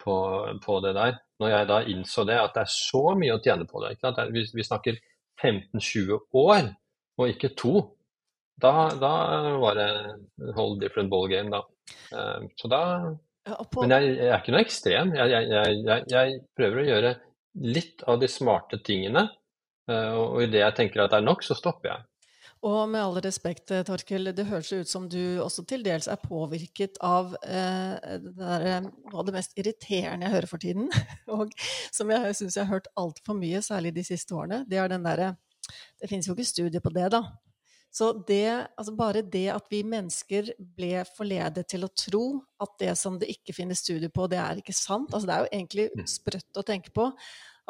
på, på, det der. Når jeg da innså det, at det er så mye å tjene på det. Vi, vi, snakker 15-20 år, og ikke to. Da, da, var det whole different ball game, da. Uh, så da Men jeg, jeg, er ikke noe ekstrem. Jeg, jeg, jeg, prøver å gjøre litt av de smarte tingene. Uh, og idet jeg tenker at det er nok, så stopper jeg. Og med all respekt, eh, Torkel, det høres ut som du også til dels er påvirket av eh, det der, eh, noe av det mest irriterende jeg hører for tiden, og som jeg syns jeg har hørt altfor mye, særlig de siste årene. Det er den derre Det finnes jo ikke studie på det, da. Så det, altså bare det at vi mennesker ble forledet til å tro at det som det ikke finnes studie på, det er ikke sant. Altså det er jo egentlig mm. sprøtt å tenke på.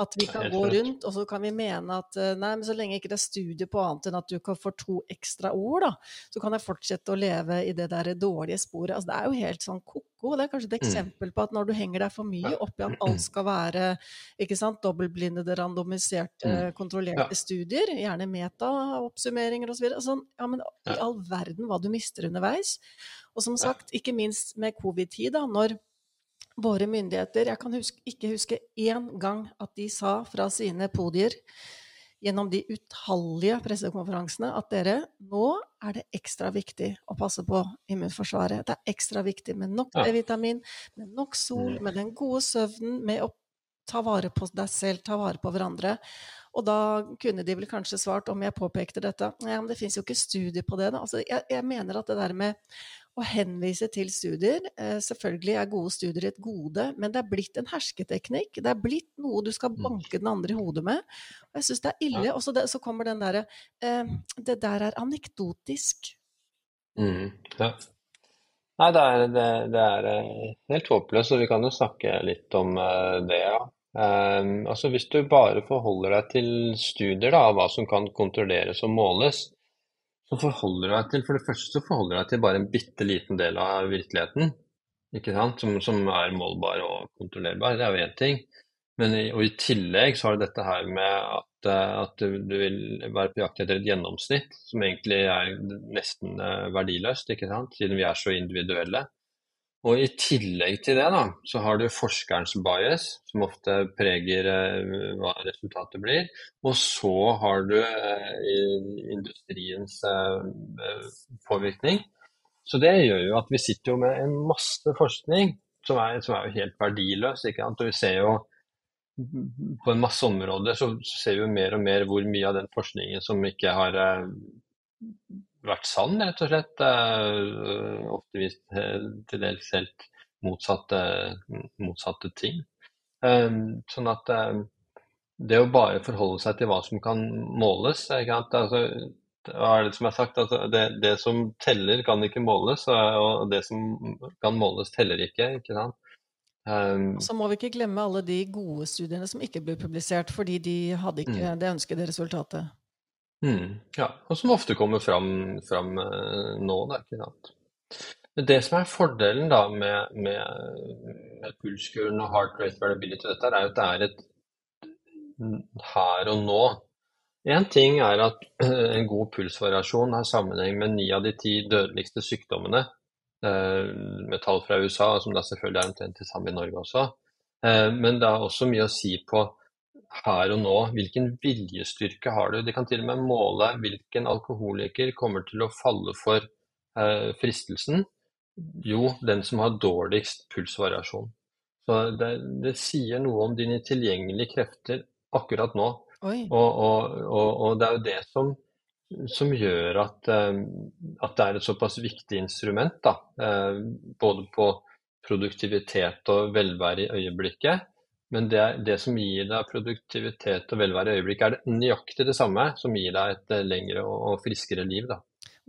At vi kan gå rundt, og så kan vi mene at eh, nei, men så lenge ikke det er studie på annet enn at du kan få to ekstra ord, da, så kan jeg fortsette å leve i det der dårlige sporet. Altså, det er jo helt sånn ko-ko. Det er kanskje et mm. eksempel på at når du henger deg for mye opp i at alt skal være ikke sant, dobbeltblindede, randomiserte, mm. kontrollerte studier, gjerne meta-oppsummeringer osv. Sånn, ja, men i all verden hva du mister underveis. Og som sagt, ikke minst med covid-tid, da, når våre myndigheter Jeg kan huske, ikke huske én gang at de sa fra sine podier gjennom de utallige pressekonferansene at dere, nå er det ekstra viktig å passe på immunforsvaret. Det er ekstra viktig med nok D-vitamin, med nok sol, mm. med den gode søvnen, med å ta vare på deg selv, ta vare på hverandre. Og da kunne de vel kanskje svart, om jeg påpekte dette, ja, men det fins jo ikke studier på det. Da. Altså, jeg, jeg mener at det der med å henvise til studier. Eh, selvfølgelig er gode studier et gode, men det er blitt en hersketeknikk. Det er blitt noe du skal mm. banke den andre i hodet med. Og jeg syns det er ille. Og så, det, så kommer den derre eh, Det der er anekdotisk. Mm, ja. Nei, det er, det, det er, eh, helt håpløst, og vi kan jo snakke litt om det, ja. Um, altså Hvis du bare forholder deg til studier da, av hva som kan kontrolleres og måles, så forholder du deg til for det første så forholder du deg til bare en bitte liten del av virkeligheten ikke sant? Som, som er målbar og kontrollerbar. Det er jo én ting. Men i, og i tillegg så har du dette her med at, eh, at du, du, vil være på jakt etter et gjennomsnitt, som egentlig er nesten eh, verdiløst, ikke sant? siden vi er så individuelle. Og I tillegg til det da, så har du forskerens bias, som ofte preger eh, hva resultatet blir. Og så har du eh, industriens eh, påvirkning. Så det gjør jo at vi sitter jo med en masse forskning som er, som er jo helt verdiløs. ikke sant? Og vi ser jo på en masse områder så, ser vi jo mer og mer hvor mye av den forskningen som ikke har vært sann, rett og slett. Uh, ofte vist uh, til dels helt motsatte, motsatte ting. Um, sånn at um, det å bare forholde seg til hva som kan måles altså, hva er det som er sagt? Altså, det, det, som teller, kan ikke måles, og det som kan måles, teller ikke. ikke sant? Um, så må vi ikke glemme alle de gode studiene som ikke ble publisert, fordi de hadde ikke mm. det ønskede resultatet. Mm, ja, og som ofte kommer fram, fram uh, nå, da, ikke sant. Det som er fordelen da med, med, med pulskuren og heart rate variability, dette er at det er et her og nå. Én ting er at uh, en god pulsvariasjon har sammenheng med ni av de ti dødeligste sykdommene, uh, med tall fra USA, som da selvfølgelig er omtrent det samme i Norge også. Men det er også mye å si på her og nå. Hvilken viljestyrke har du? De kan til og med måle hvilken alkoholiker kommer til å falle for eh, fristelsen. Jo, den som har dårligst pulsvariasjon. Så det, det, sier noe om dine tilgjengelige krefter akkurat nå. Og, og, og, og, det er jo det som, som gjør at, eh, at, det er et såpass viktig instrument. Da. Eh, både på produktivitet og velvære i øyeblikket, men det, det, som gir deg produktivitet og velvære i øyeblikket, er det nøyaktig det samme som gir deg et eh, lengre og, friskere liv. Da.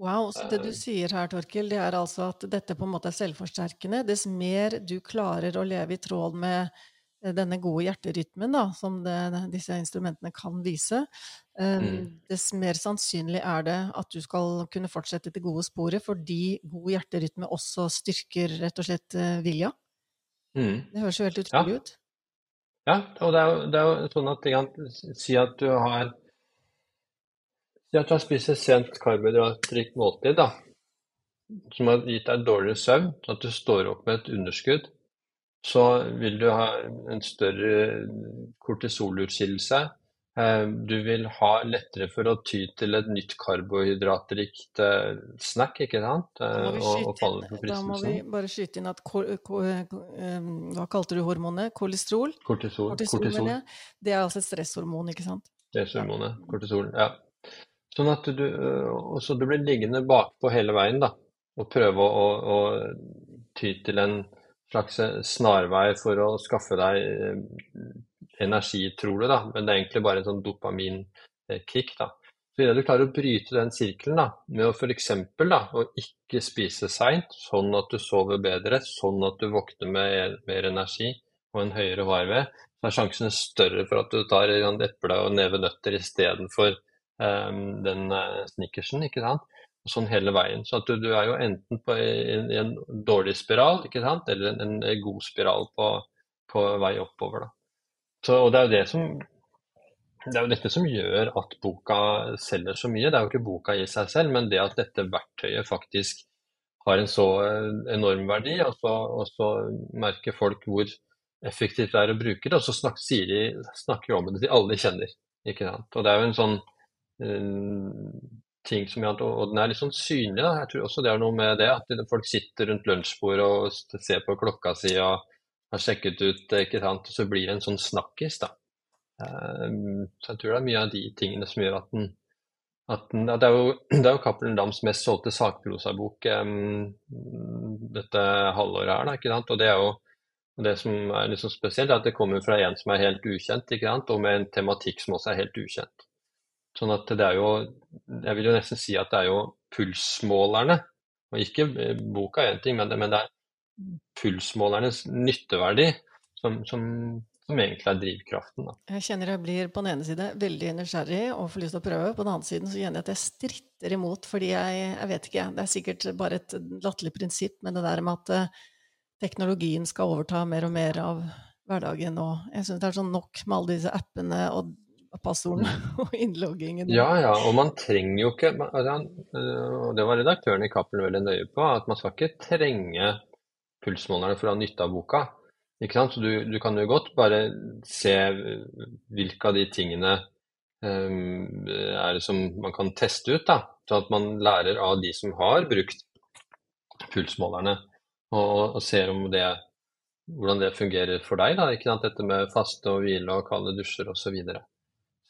Wow, så det du eh. sier her, Torkil, det er altså at dette på en måte er selvforsterkende. Dess mer du klarer å leve i tråd med eh, denne gode hjerterytmen da, som det, disse instrumentene kan vise, mm. dess mer sannsynlig er det at du skal kunne fortsette det gode sporet, fordi god hjerterytme også styrker rett og slett vilja. Mm. Det høres jo helt utrolig ja. ut. Ja, og det er jo, det er jo sånn at kan Si at du har Si at du har spist et sent karbohydratrikt måltid, da, som har gitt deg dårligere søvn, sånn at du står opp med et underskudd. Så vil du ha en større kortisolutskillelse, du vil ha lettere for å ty til et nytt karbohydratrikt eh, snack, ikke sant? Da må, inn, da må vi bare skyte inn at Hva kalte du hormonet? Kolesterol? Kortisol. Kortisol, Kortisol. Det er altså et stresshormon, ikke sant? Stresshormonet. Kortisol, ja. Sånn at du, så du blir liggende bakpå hele veien, da. Og prøve å, å, å ty til en slags snarvei for å skaffe deg energi, tror du, da, men det er egentlig bare en sånn dopaminkick. da. Så Idet du klarer å bryte den sirkelen da, med å f.eks. å ikke spise seint, sånn at du sover bedre, sånn at du våkner med mer energi og en høyere varved, så er sjansen større for at du tar et eple og neve nøtter istedenfor um, den uh, snickersen. ikke sant? Sånn hele veien. Så du, du er jo enten på en, en, dårlig spiral ikke sant? eller en, en god spiral på, på vei oppover. da. Så, og det er jo det som det er jo dette som gjør at boka selger så mye. Det er jo ikke boka i seg selv, men det at dette verktøyet faktisk har en så eh, enorm verdi, og så, og så merker folk hvor effektivt det er å bruke det, og så sier de, snakker om det til alle de kjenner. Ikke sant? Og det er jo en sånn uh, ting som gjør Og den er litt sånn synlig. Da. Jeg tror også det er noe med det, at folk sitter rundt lunsjbordet og ser på klokka si og har sjekket ut, ikke sant, så blir det en sånn snakkis, da. Um, så jeg tror det er mye av de tingene som gjør at den, at, at det, er jo, det jo Cappelen Dams mest solgte sakprosabok um, dette halvåret her, da, ikke sant? Og det er jo det som er så spesielt, er at det kommer fra en som er helt ukjent, ikke sant? og med en tematikk som også er helt ukjent. Sånn at det er jo Jeg vil jo nesten si at det er jo pulsmålerne, og ikke boka er én ting, men det, men det er pulsmålernes nytteverdi som, som som egentlig er drivkraften. Da. Jeg kjenner jeg blir på den ene side veldig nysgjerrig og får lyst til å prøve. På den andre siden så kjenner jeg at jeg stritter imot, fordi jeg, jeg vet ikke, det er sikkert bare et latterlig prinsipp, men det der med at uh, teknologien skal overta mer og mer av hverdagen. Og jeg syns det er sånn nok med alle disse appene og passordene og innloggingen. Ja, ja, og man trenger jo ikke altså, og Det var redaktøren i Cappelen veldig nøye på, at man skal ikke trenge pulsmålerne for å ha nytte av boka. Ikke sant? Så du, du, kan jo godt bare se hvilke av de tingene um, er det som man kan teste ut. da, Så at man lærer av de som har brukt pulsmålerne, og, og ser om det, hvordan det fungerer for deg. da, ikke sant? Dette med faste og hvile og kalde dusjer osv.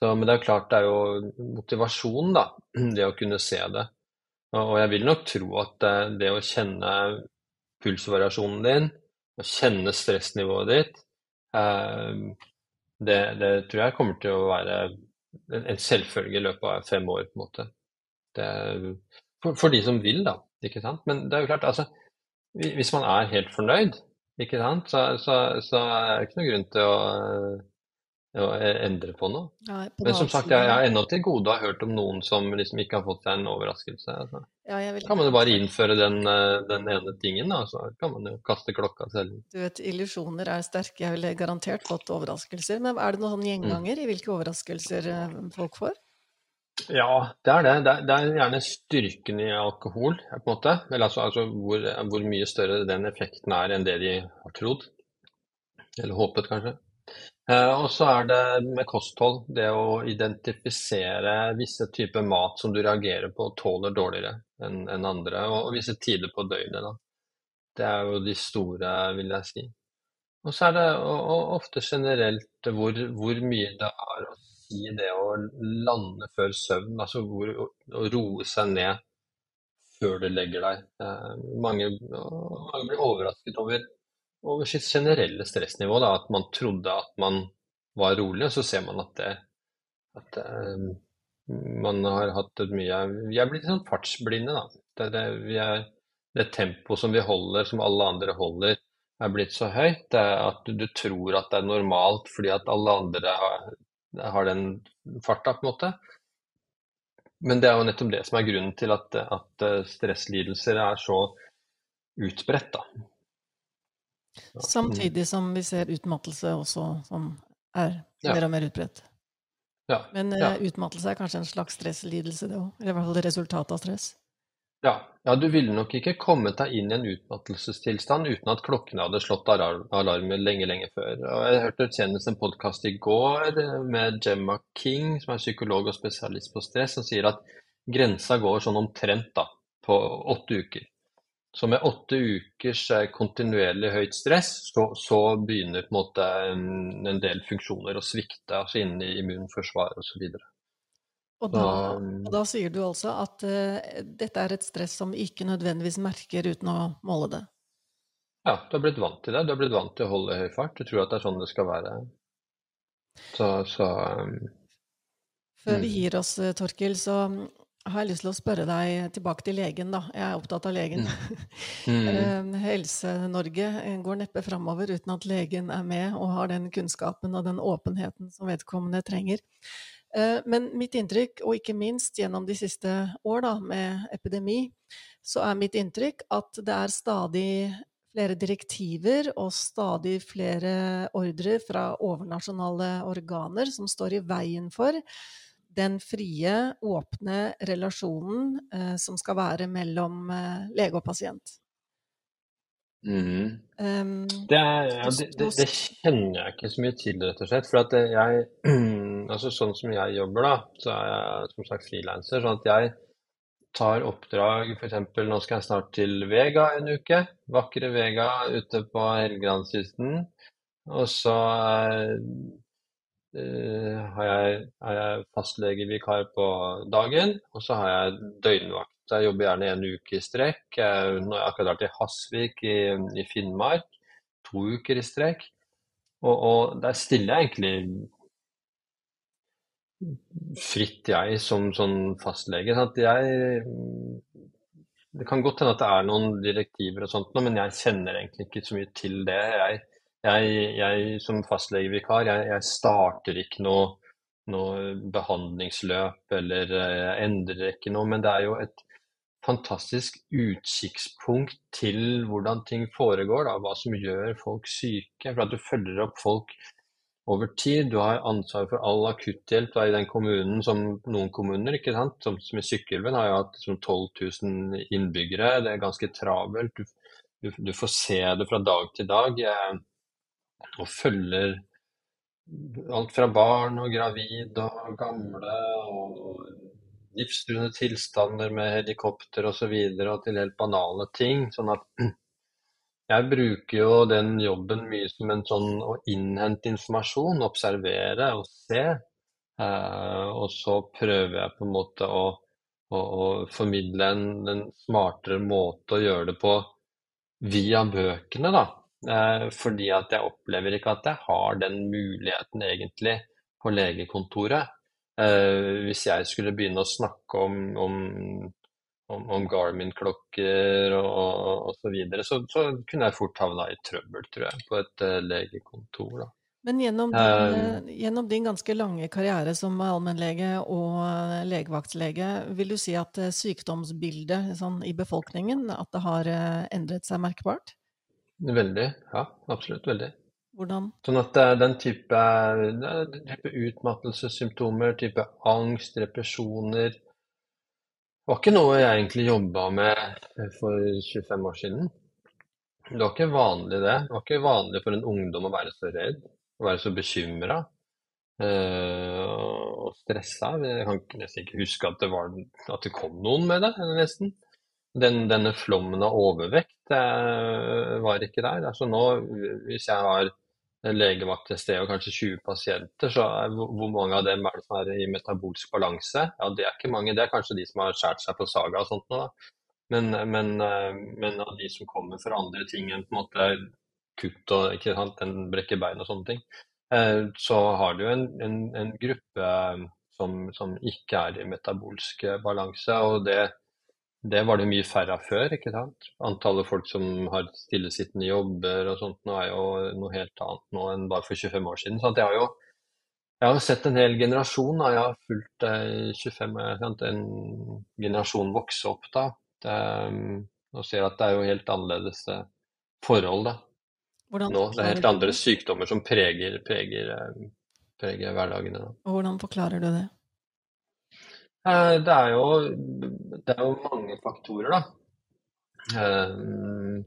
Men det er jo klart det er jo motivasjon, da, det å kunne se det. Og jeg vil nok tro at det, det å kjenne pulsvariasjonen din, å kjenne stressnivået ditt, eh, det, det, tror jeg kommer til å være en selvfølge i løpet av fem år. på en måte. Det, for, for, de som vil, da. ikke sant? Men det er jo klart, altså, hvis man er helt fornøyd, ikke sant? Så, så, så er det ikke noe grunn til å å endre på noe. Ja, på Men som sagt, jeg, har ennå til gode å ha hørt om noen som liksom ikke har fått seg en overraskelse. Altså. Ja, kan man jo bare innføre den, eh, den ene tingen, da, så kan man jo kaste klokka selv. Du vet, illusjoner er sterke. Jeg ville garantert fått overraskelser. Men er det noen gjenganger mm. i hvilke overraskelser eh, folk får? Ja, det er det. Det er, det er gjerne styrken i alkohol, på en måte. Eller altså, altså hvor, hvor mye større den effekten er enn det de har trodd. Eller håpet, kanskje. Eh, og så er det med kosthold det å identifisere visse typer mat som du reagerer på og tåler dårligere enn en andre, og visse tider på døgnet. Da. Det er jo de store, vil jeg si. Og så er det ofte generelt hvor, hvor, mye det er å si det å lande før søvn, altså hvor, å roe seg ned før du legger deg. Eh, mange, mange blir overrasket over over sitt generelle stressnivå. Da, at man trodde at man var rolig, og så ser man at, det, at um, man har hatt et mye Vi er blitt sånn fartsblinde, da. Det, det, er, det tempoet som vi holder, som alle andre holder, er blitt så høyt at du, du, tror at det er normalt fordi at alle andre har, har den farta, på en måte. Men det er jo nettopp det som er grunnen til at, at stresslidelser er så utbredt. da. Samtidig som vi ser utmattelse også, som er ja. mer og mer utbredt. Ja. Men ja. Uh, utmattelse er kanskje en slags stresslidelse, det òg? Eller i hvert fall resultatet av stress? Ja. ja, du ville nok ikke kommet deg inn i en utmattelsestilstand uten at klokkene hadde slått alarm lenge, lenge før. Og jeg hørte senest en podkast i går med Gemma King, som er psykolog og spesialist på stress, som sier at grensa går sånn omtrent da, på åtte uker. Så med åtte ukers kontinuerlig høyt stress, så, så begynner på en måte en, en, del funksjoner å svikte, altså innen immunforsvar osv. Og, da, og da sier du altså at uh, dette er et stress som ikke nødvendigvis merker uten å måle det? Ja, du har blitt vant til det. Du har blitt vant til å holde høy fart. Du tror at det er sånn det skal være. Så, så um, Før vi mm. gir oss, eh, Torkil, så har lyst til å spørre deg tilbake til legen, da. Jeg er opptatt av legen. Mm. mm. Helse-Norge går neppe framover uten at legen er med og har den kunnskapen og den åpenheten som vedkommende trenger. Eh, men mitt inntrykk, og ikke minst gjennom de siste år da, med epidemi, så er mitt inntrykk at det er stadig flere direktiver og stadig flere ordrer fra overnasjonale organer som står i veien for den frie, åpne relasjonen eh, som skal være mellom eh, lege og pasient. Mm. Um, det, er, ja, det, det, det, kjenner jeg ikke så mye til, rett og slett. For jeg, altså sånn som jeg jobber, da, så er jeg som sagt frilanser. Sånn at jeg tar oppdrag f.eks. nå skal jeg snart til Vega en uke. Vakre Vega ute på Helgelandskysten. Og så har jeg, er jeg fastlegevikar på dagen, og så har jeg døgnvakt. Jeg jobber gjerne en uke i strekk. Nå har jeg akkurat vært i Hasvik i, i Finnmark, to uker i strekk. Og, og der stiller jeg egentlig fritt, jeg, som sånn fastlege. At jeg Det kan godt hende at det er noen direktiver og sånt, men jeg kjenner egentlig ikke så mye til det. Jeg, jeg, jeg som fastlegevikar, jeg, jeg starter ikke noe, noe behandlingsløp eller eh, jeg endrer ikke noe. Men det er jo et fantastisk utkikkspunkt til hvordan ting foregår, da, hva som gjør folk syke. For at du følger opp folk over tid. Du har ansvar for all akutthjelp i den kommunen som noen kommuner, ikke sant. Som, som i Sykkylven har jo hatt som 12 000 innbyggere. Det er ganske travelt. Du, du, du, får se det fra dag til dag. Eh, og følger alt fra barn og gravid og gamle og livstruende tilstander med helikopter osv. Og, så videre, og til helt banale ting. sånn at jeg bruker jo den jobben mye som en sånn å innhente informasjon, observere og se. Eh, og så prøver jeg på en måte å, å, å formidle en, en, smartere måte å gjøre det på via bøkene, da. Eh, fordi at jeg opplever ikke at jeg har den muligheten egentlig på legekontoret. Eh, hvis jeg skulle begynne å snakke om, om om, om Garmin-klokker og, og, så videre, så, så kunne jeg fort havna i trøbbel, tror jeg, på et uh, legekontor. da. Men gjennom din, gjennom din, ganske lange karriere som allmennlege og legevaktslege, vil du si at sykdomsbildet sånn, i befolkningen at det har endret seg merkbart? Veldig, ja. Absolutt veldig. Hvordan? Sånn at den type, den type utmattelsessymptomer, type angst, represjoner, var ikke noe jeg egentlig jobba med for 25 år siden. Det var ikke vanlig, det. Det var ikke vanlig for en ungdom å være så redd, å være så bekymra øh, og stressa. Jeg kan nesten ikke huske at det, var, at det kom noen med det, nesten. Den, denne flommen av overvekt øh, var ikke der. Altså nå, hvis jeg har legevakt et sted og kanskje 20 pasienter, så er, hvor mange av dem er det som er i metabolsk balanse? Ja, Det er ikke mange. Det er kanskje de som har skåret seg på saga og sånt nå, da. Men, men, eh, men, av de som kommer for andre ting enn på en måte kutt og ikke sant, en brekke bein og sånne ting, eh, så har du en, en, en gruppe eh, som, som, ikke er i metabolsk balanse. og det det var det mye færre av før. ikke sant? Antallet folk som har stillesittende jobber og sånt nå er jo noe helt annet nå enn bare for 25 år siden. Så jeg har jo jeg har sett en hel generasjon. Da. Jeg har fulgt eh, 25, sant? en generasjon vokse opp da. Det, og ser at det er jo helt annerledes eh, forhold da. Hvordan nå. Det er helt andre sykdommer som preger, preger, eh, preger hverdagene. Hvordan forklarer du det? Eh, det er jo, det er jo mange faktorer, da. Eh,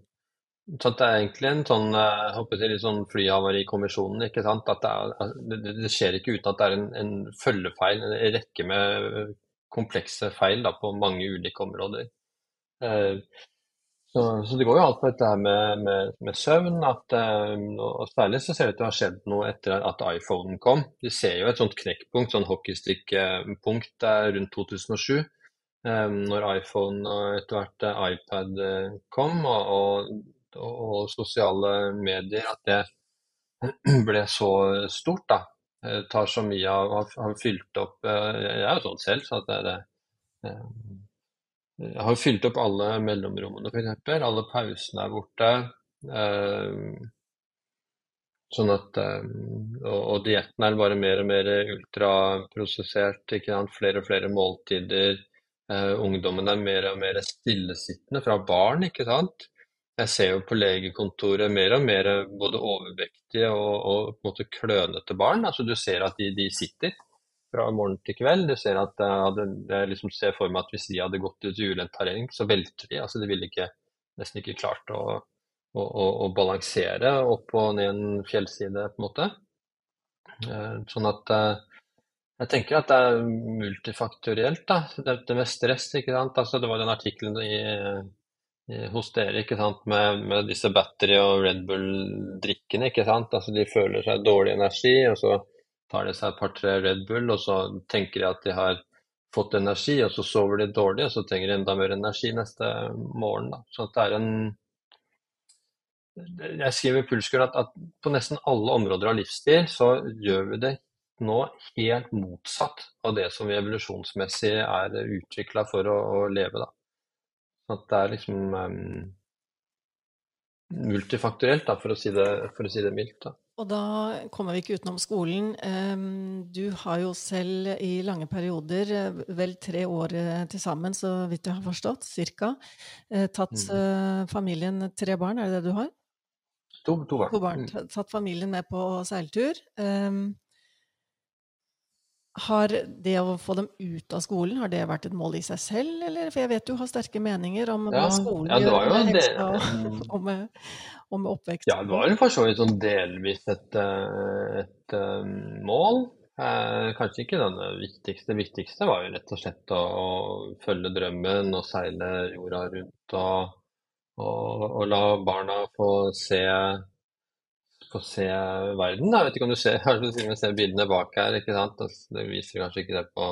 så det er egentlig en sånn, eh, jeg sånn flyhavarikommisjonen. ikke sant? Er, det, det, skjer ikke uten at det er en, en følgefeil, en rekke med komplekse feil da, på mange ulike områder. Så, så, det går jo alt på dette her med, med, med søvn. At, eh, og Særlig så ser det ut til å ha skjedd noe etter at iPhonen kom. Vi ser jo et sånt knekkpunkt, sånn hockeystick-punkt rundt 2007. Eh, når iPhone og etter hvert eh, iPad kom, og, og, og, sosiale medier, at det ble så stort. da. Tar så mye av, har fylt opp Jeg er jo sånn selv, så at det, det jeg har fylt opp alle mellomrommene, f.eks. Alle pausene er borte. Eh, sånn at, eh, og, og dietten er bare mer og mer ultraprosessert. ikke sant? Flere og flere måltider. Eh, ungdommen er mer og mer stillesittende fra barn. ikke sant? Jeg ser jo på legekontoret mer og mer både overvektige og, og på en måte klønete barn. altså Du ser at de, de sitter fra morgen til kveld. Du ser at jeg, hadde, jeg liksom ser for meg at hvis de hadde gått ut i ulendt terreng, så velter de. altså De ville ikke, nesten ikke klart å, å, å, å, balansere opp og ned en fjellside, på en måte. Eh, sånn at eh, jeg tenker at det er multifaktorielt. da, Det, det med stress. ikke sant, altså Det var den artikkelen i, i, hos dere ikke sant, med, med disse battery- og Red Bull-drikkene. ikke sant, altså De føler seg dårlig energi. og så tar de seg et par-tre Red Bull, og så tenker de at de har fått energi, og så sover de dårlig, og så trenger de enda mer energi neste morgen. Da. Så det er en Jeg skriver i Pulskur at, at, på nesten alle områder av livsstil så gjør vi det nå helt motsatt av det som vi evolusjonsmessig er utvikla for å, å, leve. Da. Så det er liksom um, multifaktorelt, da, for, å si det, for å si det mildt. Da. Og da kommer vi ikke utenom skolen. Du har jo selv i lange perioder, eh, vel tre år eh, til sammen, så vidt jeg har forstått, cirka, eh, tatt mm. familien tre barn, er det det du har? To, to barn. To barn. Mm. Tatt familien med på seiltur. Har det å få dem ut av skolen, har det vært et mål i seg selv, eller? For jeg vet du har sterke meninger om hva skolen ja, gjør med helse og, og, med, og, med, oppvekst. Ja, det var jo for så vidt sånn delvis et, eh, et, um, mål. Eh, kanskje ikke den viktigste. Det viktigste var jo rett og slett å, å følge drømmen og seile jorda rundt og, og la barna få se få se verden. Da. Jeg vet ikke om du ser, du ser bildene bak her. ikke sant? Altså, det viser kanskje ikke det på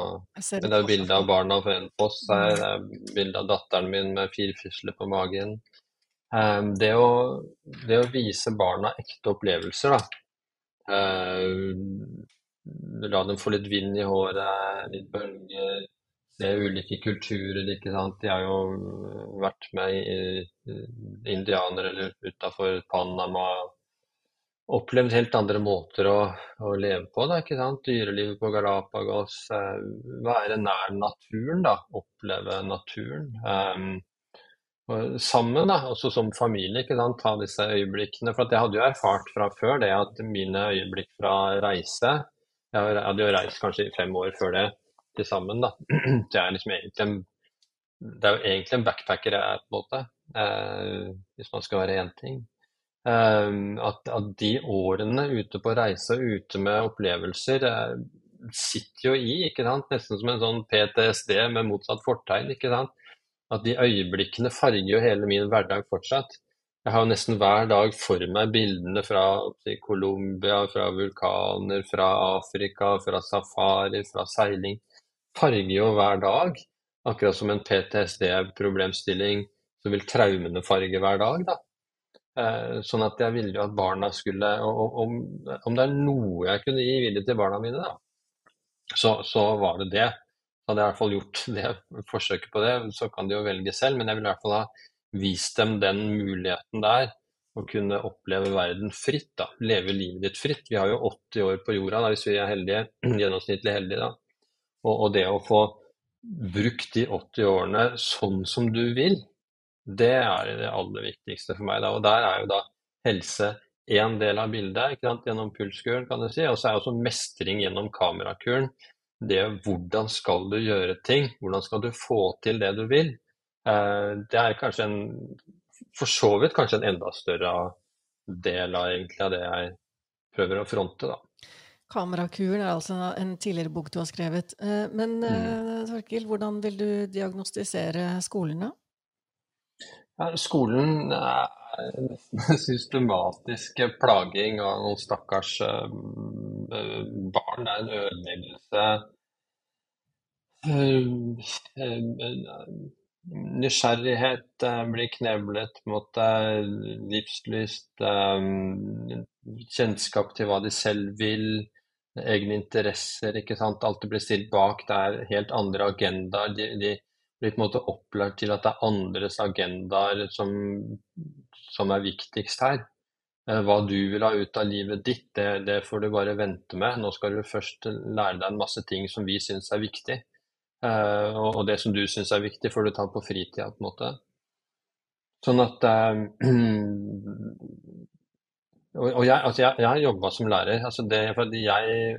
Men det er bilde av barna på en post her. Det er bilde av datteren min med firfisler på magen. Um, det, å, det, å, vise barna ekte opplevelser, da. Uh, la dem få litt vind i håret, litt bølger. Se ulike kulturer, ikke sant. De har jo vært med i, i indianere eller utafor Panama opplevd helt andre måter å, å leve på. Da, ikke sant? Dyrelivet på Galapagos. Eh, være nær naturen, da. Oppleve naturen. Um, sammen, da, også som familie, ikke sant? ta disse øyeblikkene. For jeg hadde jo erfart fra før det at mine øyeblikk fra reise Jeg hadde jo reist kanskje fem år før det til sammen. da. Så er liksom egentlig en, det er jo egentlig en backpacker jeg er, på en måte. Eh, hvis man skal være én ting. Ehm, at, at, de årene ute på reise og ute med opplevelser eh, sitter jo i, ikke sant? nesten som en sånn PTSD med motsatt fortegn. ikke sant? At de øyeblikkene farger jo hele min hverdag fortsatt. Jeg har jo nesten hver dag for meg bildene fra Colombia, fra vulkaner, fra Afrika, fra safari, fra seiling. Farger jo hver dag. Akkurat som en PTSD-problemstilling, så vil traumene farge hver dag. da. Eh, sånn at jeg ville jo at barna skulle om, om, det er noe jeg kunne gi vilje til barna mine, da, så, så, var det det. Hadde jeg i hvert fall gjort det forsøket på det, så kan de jo velge selv, men jeg ville i hvert fall ha vist dem den muligheten der. Å kunne oppleve verden fritt, da. Leve livet ditt fritt. Vi har jo 80 år på jorda, da, hvis vi er heldige, gjennomsnittlig heldige, da. Og, og det å få brukt de 80 årene sånn som du vil, det er det aller viktigste for meg. Da. Og der er jo da helse én del av bildet, ikke sant? gjennom pulskuren, kan du si. Og så er også mestring gjennom kamerakuren. Det hvordan skal du gjøre ting? Hvordan skal du få til det du vil? Eh, det er kanskje en For så vidt kanskje en enda større del av, egentlig, av det jeg prøver å fronte, da. Kamerakuren er altså en tidligere bok du har skrevet. Eh, men mm. Eh, Torkil, hvordan vil du diagnostisere skolene? Skolen nesten systematisk plaging av noen stakkars eh, barn. Det er en ødeleggelse. Eh, nysgjerrighet eh, blir kneblet mot livslyst, kjennskap til hva de selv vil, egne interesser. ikke sant? Alt det blir stilt bak. Det er helt andre agendaer. Blitt måte, opplært til at det er andres agendaer som, som er viktigst her. Eh, hva du vil ha ut av livet ditt, det, det, får du bare vente med. Nå skal du først lære deg en masse ting som vi syns er viktig. Uh, og, det som du syns er viktig, får du ta på fritida, på en måte. Sånn at uh, Og, jeg, altså jeg, jeg har jobba som lærer. Altså det, jeg Eh,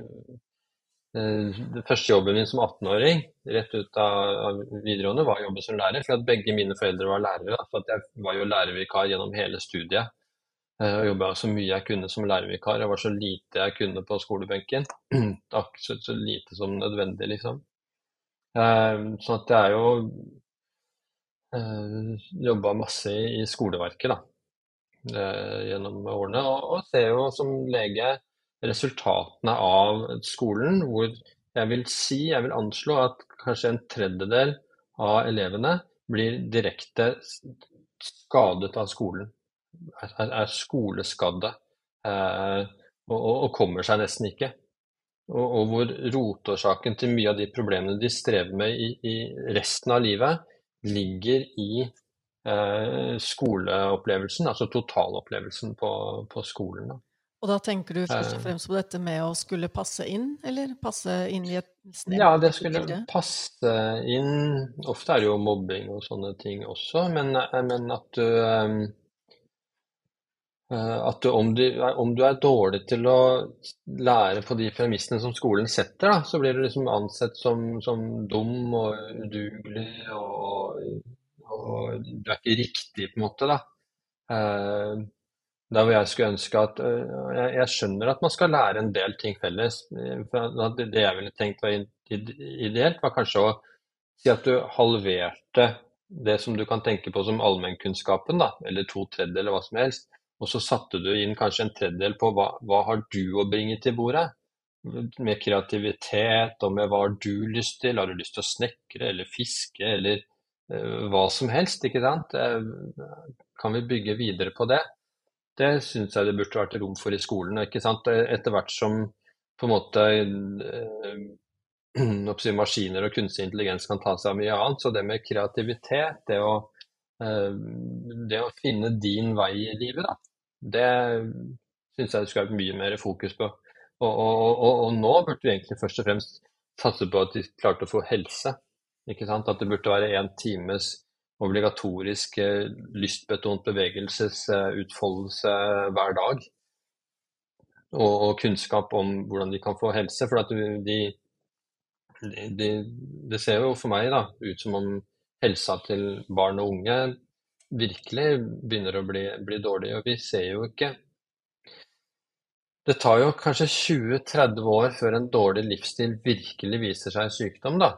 den første jobben min som 18-åring, rett ut av videregående, var å jobbe som lærer. For at begge mine foreldre var lærere. For jeg var jo lærervikar gjennom hele studiet. Eh, og jobba så mye jeg kunne som lærervikar. Jeg var så lite jeg kunne på skolebenken. Akkurat så lite som nødvendig, liksom. Sånn at jeg jo Jobba masse i, skoleverket, da. Gjennom årene. Og ser jo som lege resultatene av skolen, hvor jeg vil si, jeg vil anslå at kanskje en tredjedel av elevene blir direkte skadet av skolen. Er, er skoleskadde. Eh, og, og, kommer seg nesten ikke. Og, og hvor rotårsaken til mye av de problemene de strever med i, i resten av livet, ligger i eh, skoleopplevelsen, altså totalopplevelsen på, på skolen. Da. Og da tenker du først og eh. fremst på dette med å skulle passe inn, eller passe inn i et snev? Ja, det skulle passe inn. Ofte er det jo mobbing og sånne ting også, men, eh, men at du um, at du, om, du, om, du, er dårlig til å lære på de premissene som skolen setter, da, så blir du liksom ansett som, som dum og udugelig, og, og, du er ikke riktig, på en måte. da. Der hvor jeg skulle ønske at uh, jeg, jeg, skjønner at man skal lære en del ting felles. For det jeg ville tenkt var ideelt, var kanskje å si at du halverte det som du kan tenke på som allmennkunnskapen, da, eller to tredjedeler, eller hva som helst og så satte du inn kanskje en tredjedel på hva, hva har du å bringe til bordet? Med kreativitet og med hva har du lyst til? Har du lyst til å snekre eller fiske eller uh, hva som helst? ikke sant? Uh, kan vi bygge videre på det? Det syns jeg det burde vært rom for i skolen. ikke sant? Etter hvert som på en måte øh, maskiner og kunstig intelligens kan ta seg av mye annet, så det med kreativitet, det å øh, det å finne din vei i livet, da, det syns jeg det skulle vært mye mer fokus på. Og, og, og, og, nå burde vi egentlig først og fremst satse på at de klarte å få helse. ikke sant? At det burde være én times obligatorisk eh, lystbetont bevegelsesutfoldelse hver dag. Og, og, kunnskap om hvordan de kan få helse. For de, de, de, det ser jo for meg da, ut som om helsa til barn og unge virkelig begynner å bli, bli dårlig. Og vi ser jo ikke Det tar jo kanskje 20-30 år før en dårlig livsstil virkelig viser seg sykdom, da.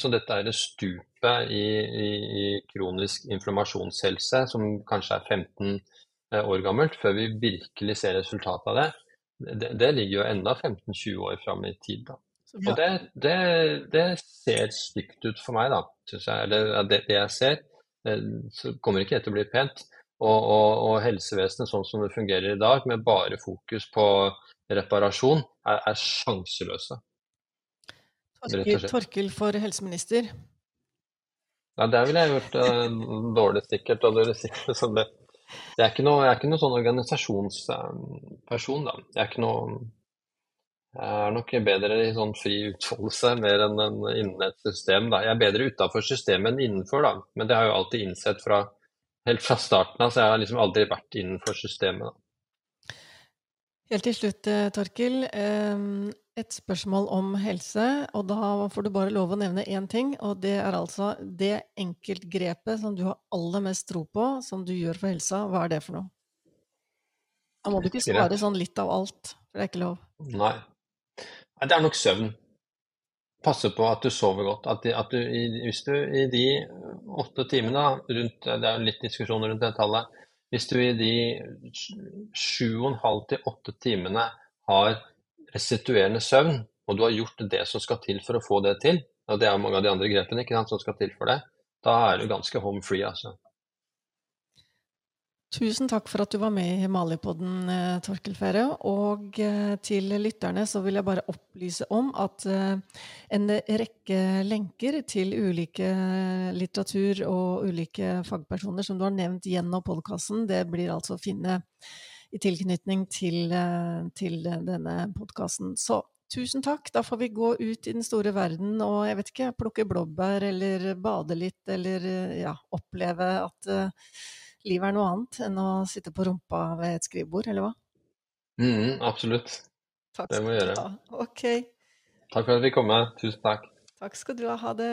Så dette er det stupet i, i, i kronisk inflammasjonshelse som kanskje er 15 eh, år gammelt, før vi virkelig ser resultatet av det. Det, det ligger jo enda 15-20 år fram i tid. da. Og det, det, det, ser stygt ut for meg, da, syns jeg. Eller det, det, jeg ser, eh, så kommer ikke det til å bli pent. Og, og, og, helsevesenet sånn som det fungerer i dag, med bare fokus på reparasjon, er, er sjanseløse. Torkil, Torkil for helseminister? Ja, der ville jeg gjort uh, dårlig sikkert. Og det, så det, jeg, er ikke noe, jeg er ikke noe sånn organisasjonsperson, da. Jeg er ikke noe jeg er nok bedre i sånn fri utfoldelse mer enn innen et system. Da. Jeg er bedre utafor systemet enn innenfor, da. men det har jeg jo alltid innsett fra, helt fra starten av. Så jeg har liksom aldri vært innenfor systemet. Da. Helt til slutt, eh, Torkil. Et spørsmål om helse. Og da får du bare lov å nevne én ting. Og det er altså det enkeltgrepet som du har aller mest tro på, som du gjør for helsa. Hva er det for noe? Da må du ikke svare sånn litt av alt, for det er ikke lov. Nei. Det er nok søvn. Passe på at du sover godt. At, at du, hvis du i de åtte timene rundt, Det er litt diskusjon rundt det tallet. Hvis du i de sju og en halv til åtte timene har restituerende søvn, og du har gjort det som skal til for å få det til, og det er mange av de andre grepene ikke sant, som skal til for det, da er du ganske home free. altså. Tusen takk for at du var med i Himalipodden, eh, Torkel. Og eh, til lytterne så vil jeg bare opplyse om at eh, en rekke lenker til ulike litteratur og ulike fagpersoner som du har nevnt gjennom podkasten, det blir altså å finne i tilknytning til, til denne podkasten. Så tusen takk. Da får vi gå ut i den store verden og jeg vet ikke, plukke blåbær eller bade litt eller ja, oppleve at livet er noe annet enn å sitte på rumpa ved et skrivebord, eller hva? Mm, absolutt. Takk det må vi gjøre. Ha. Ok. Takk for at vi kom med. Tusen takk. Takk skal du ha. Ha det.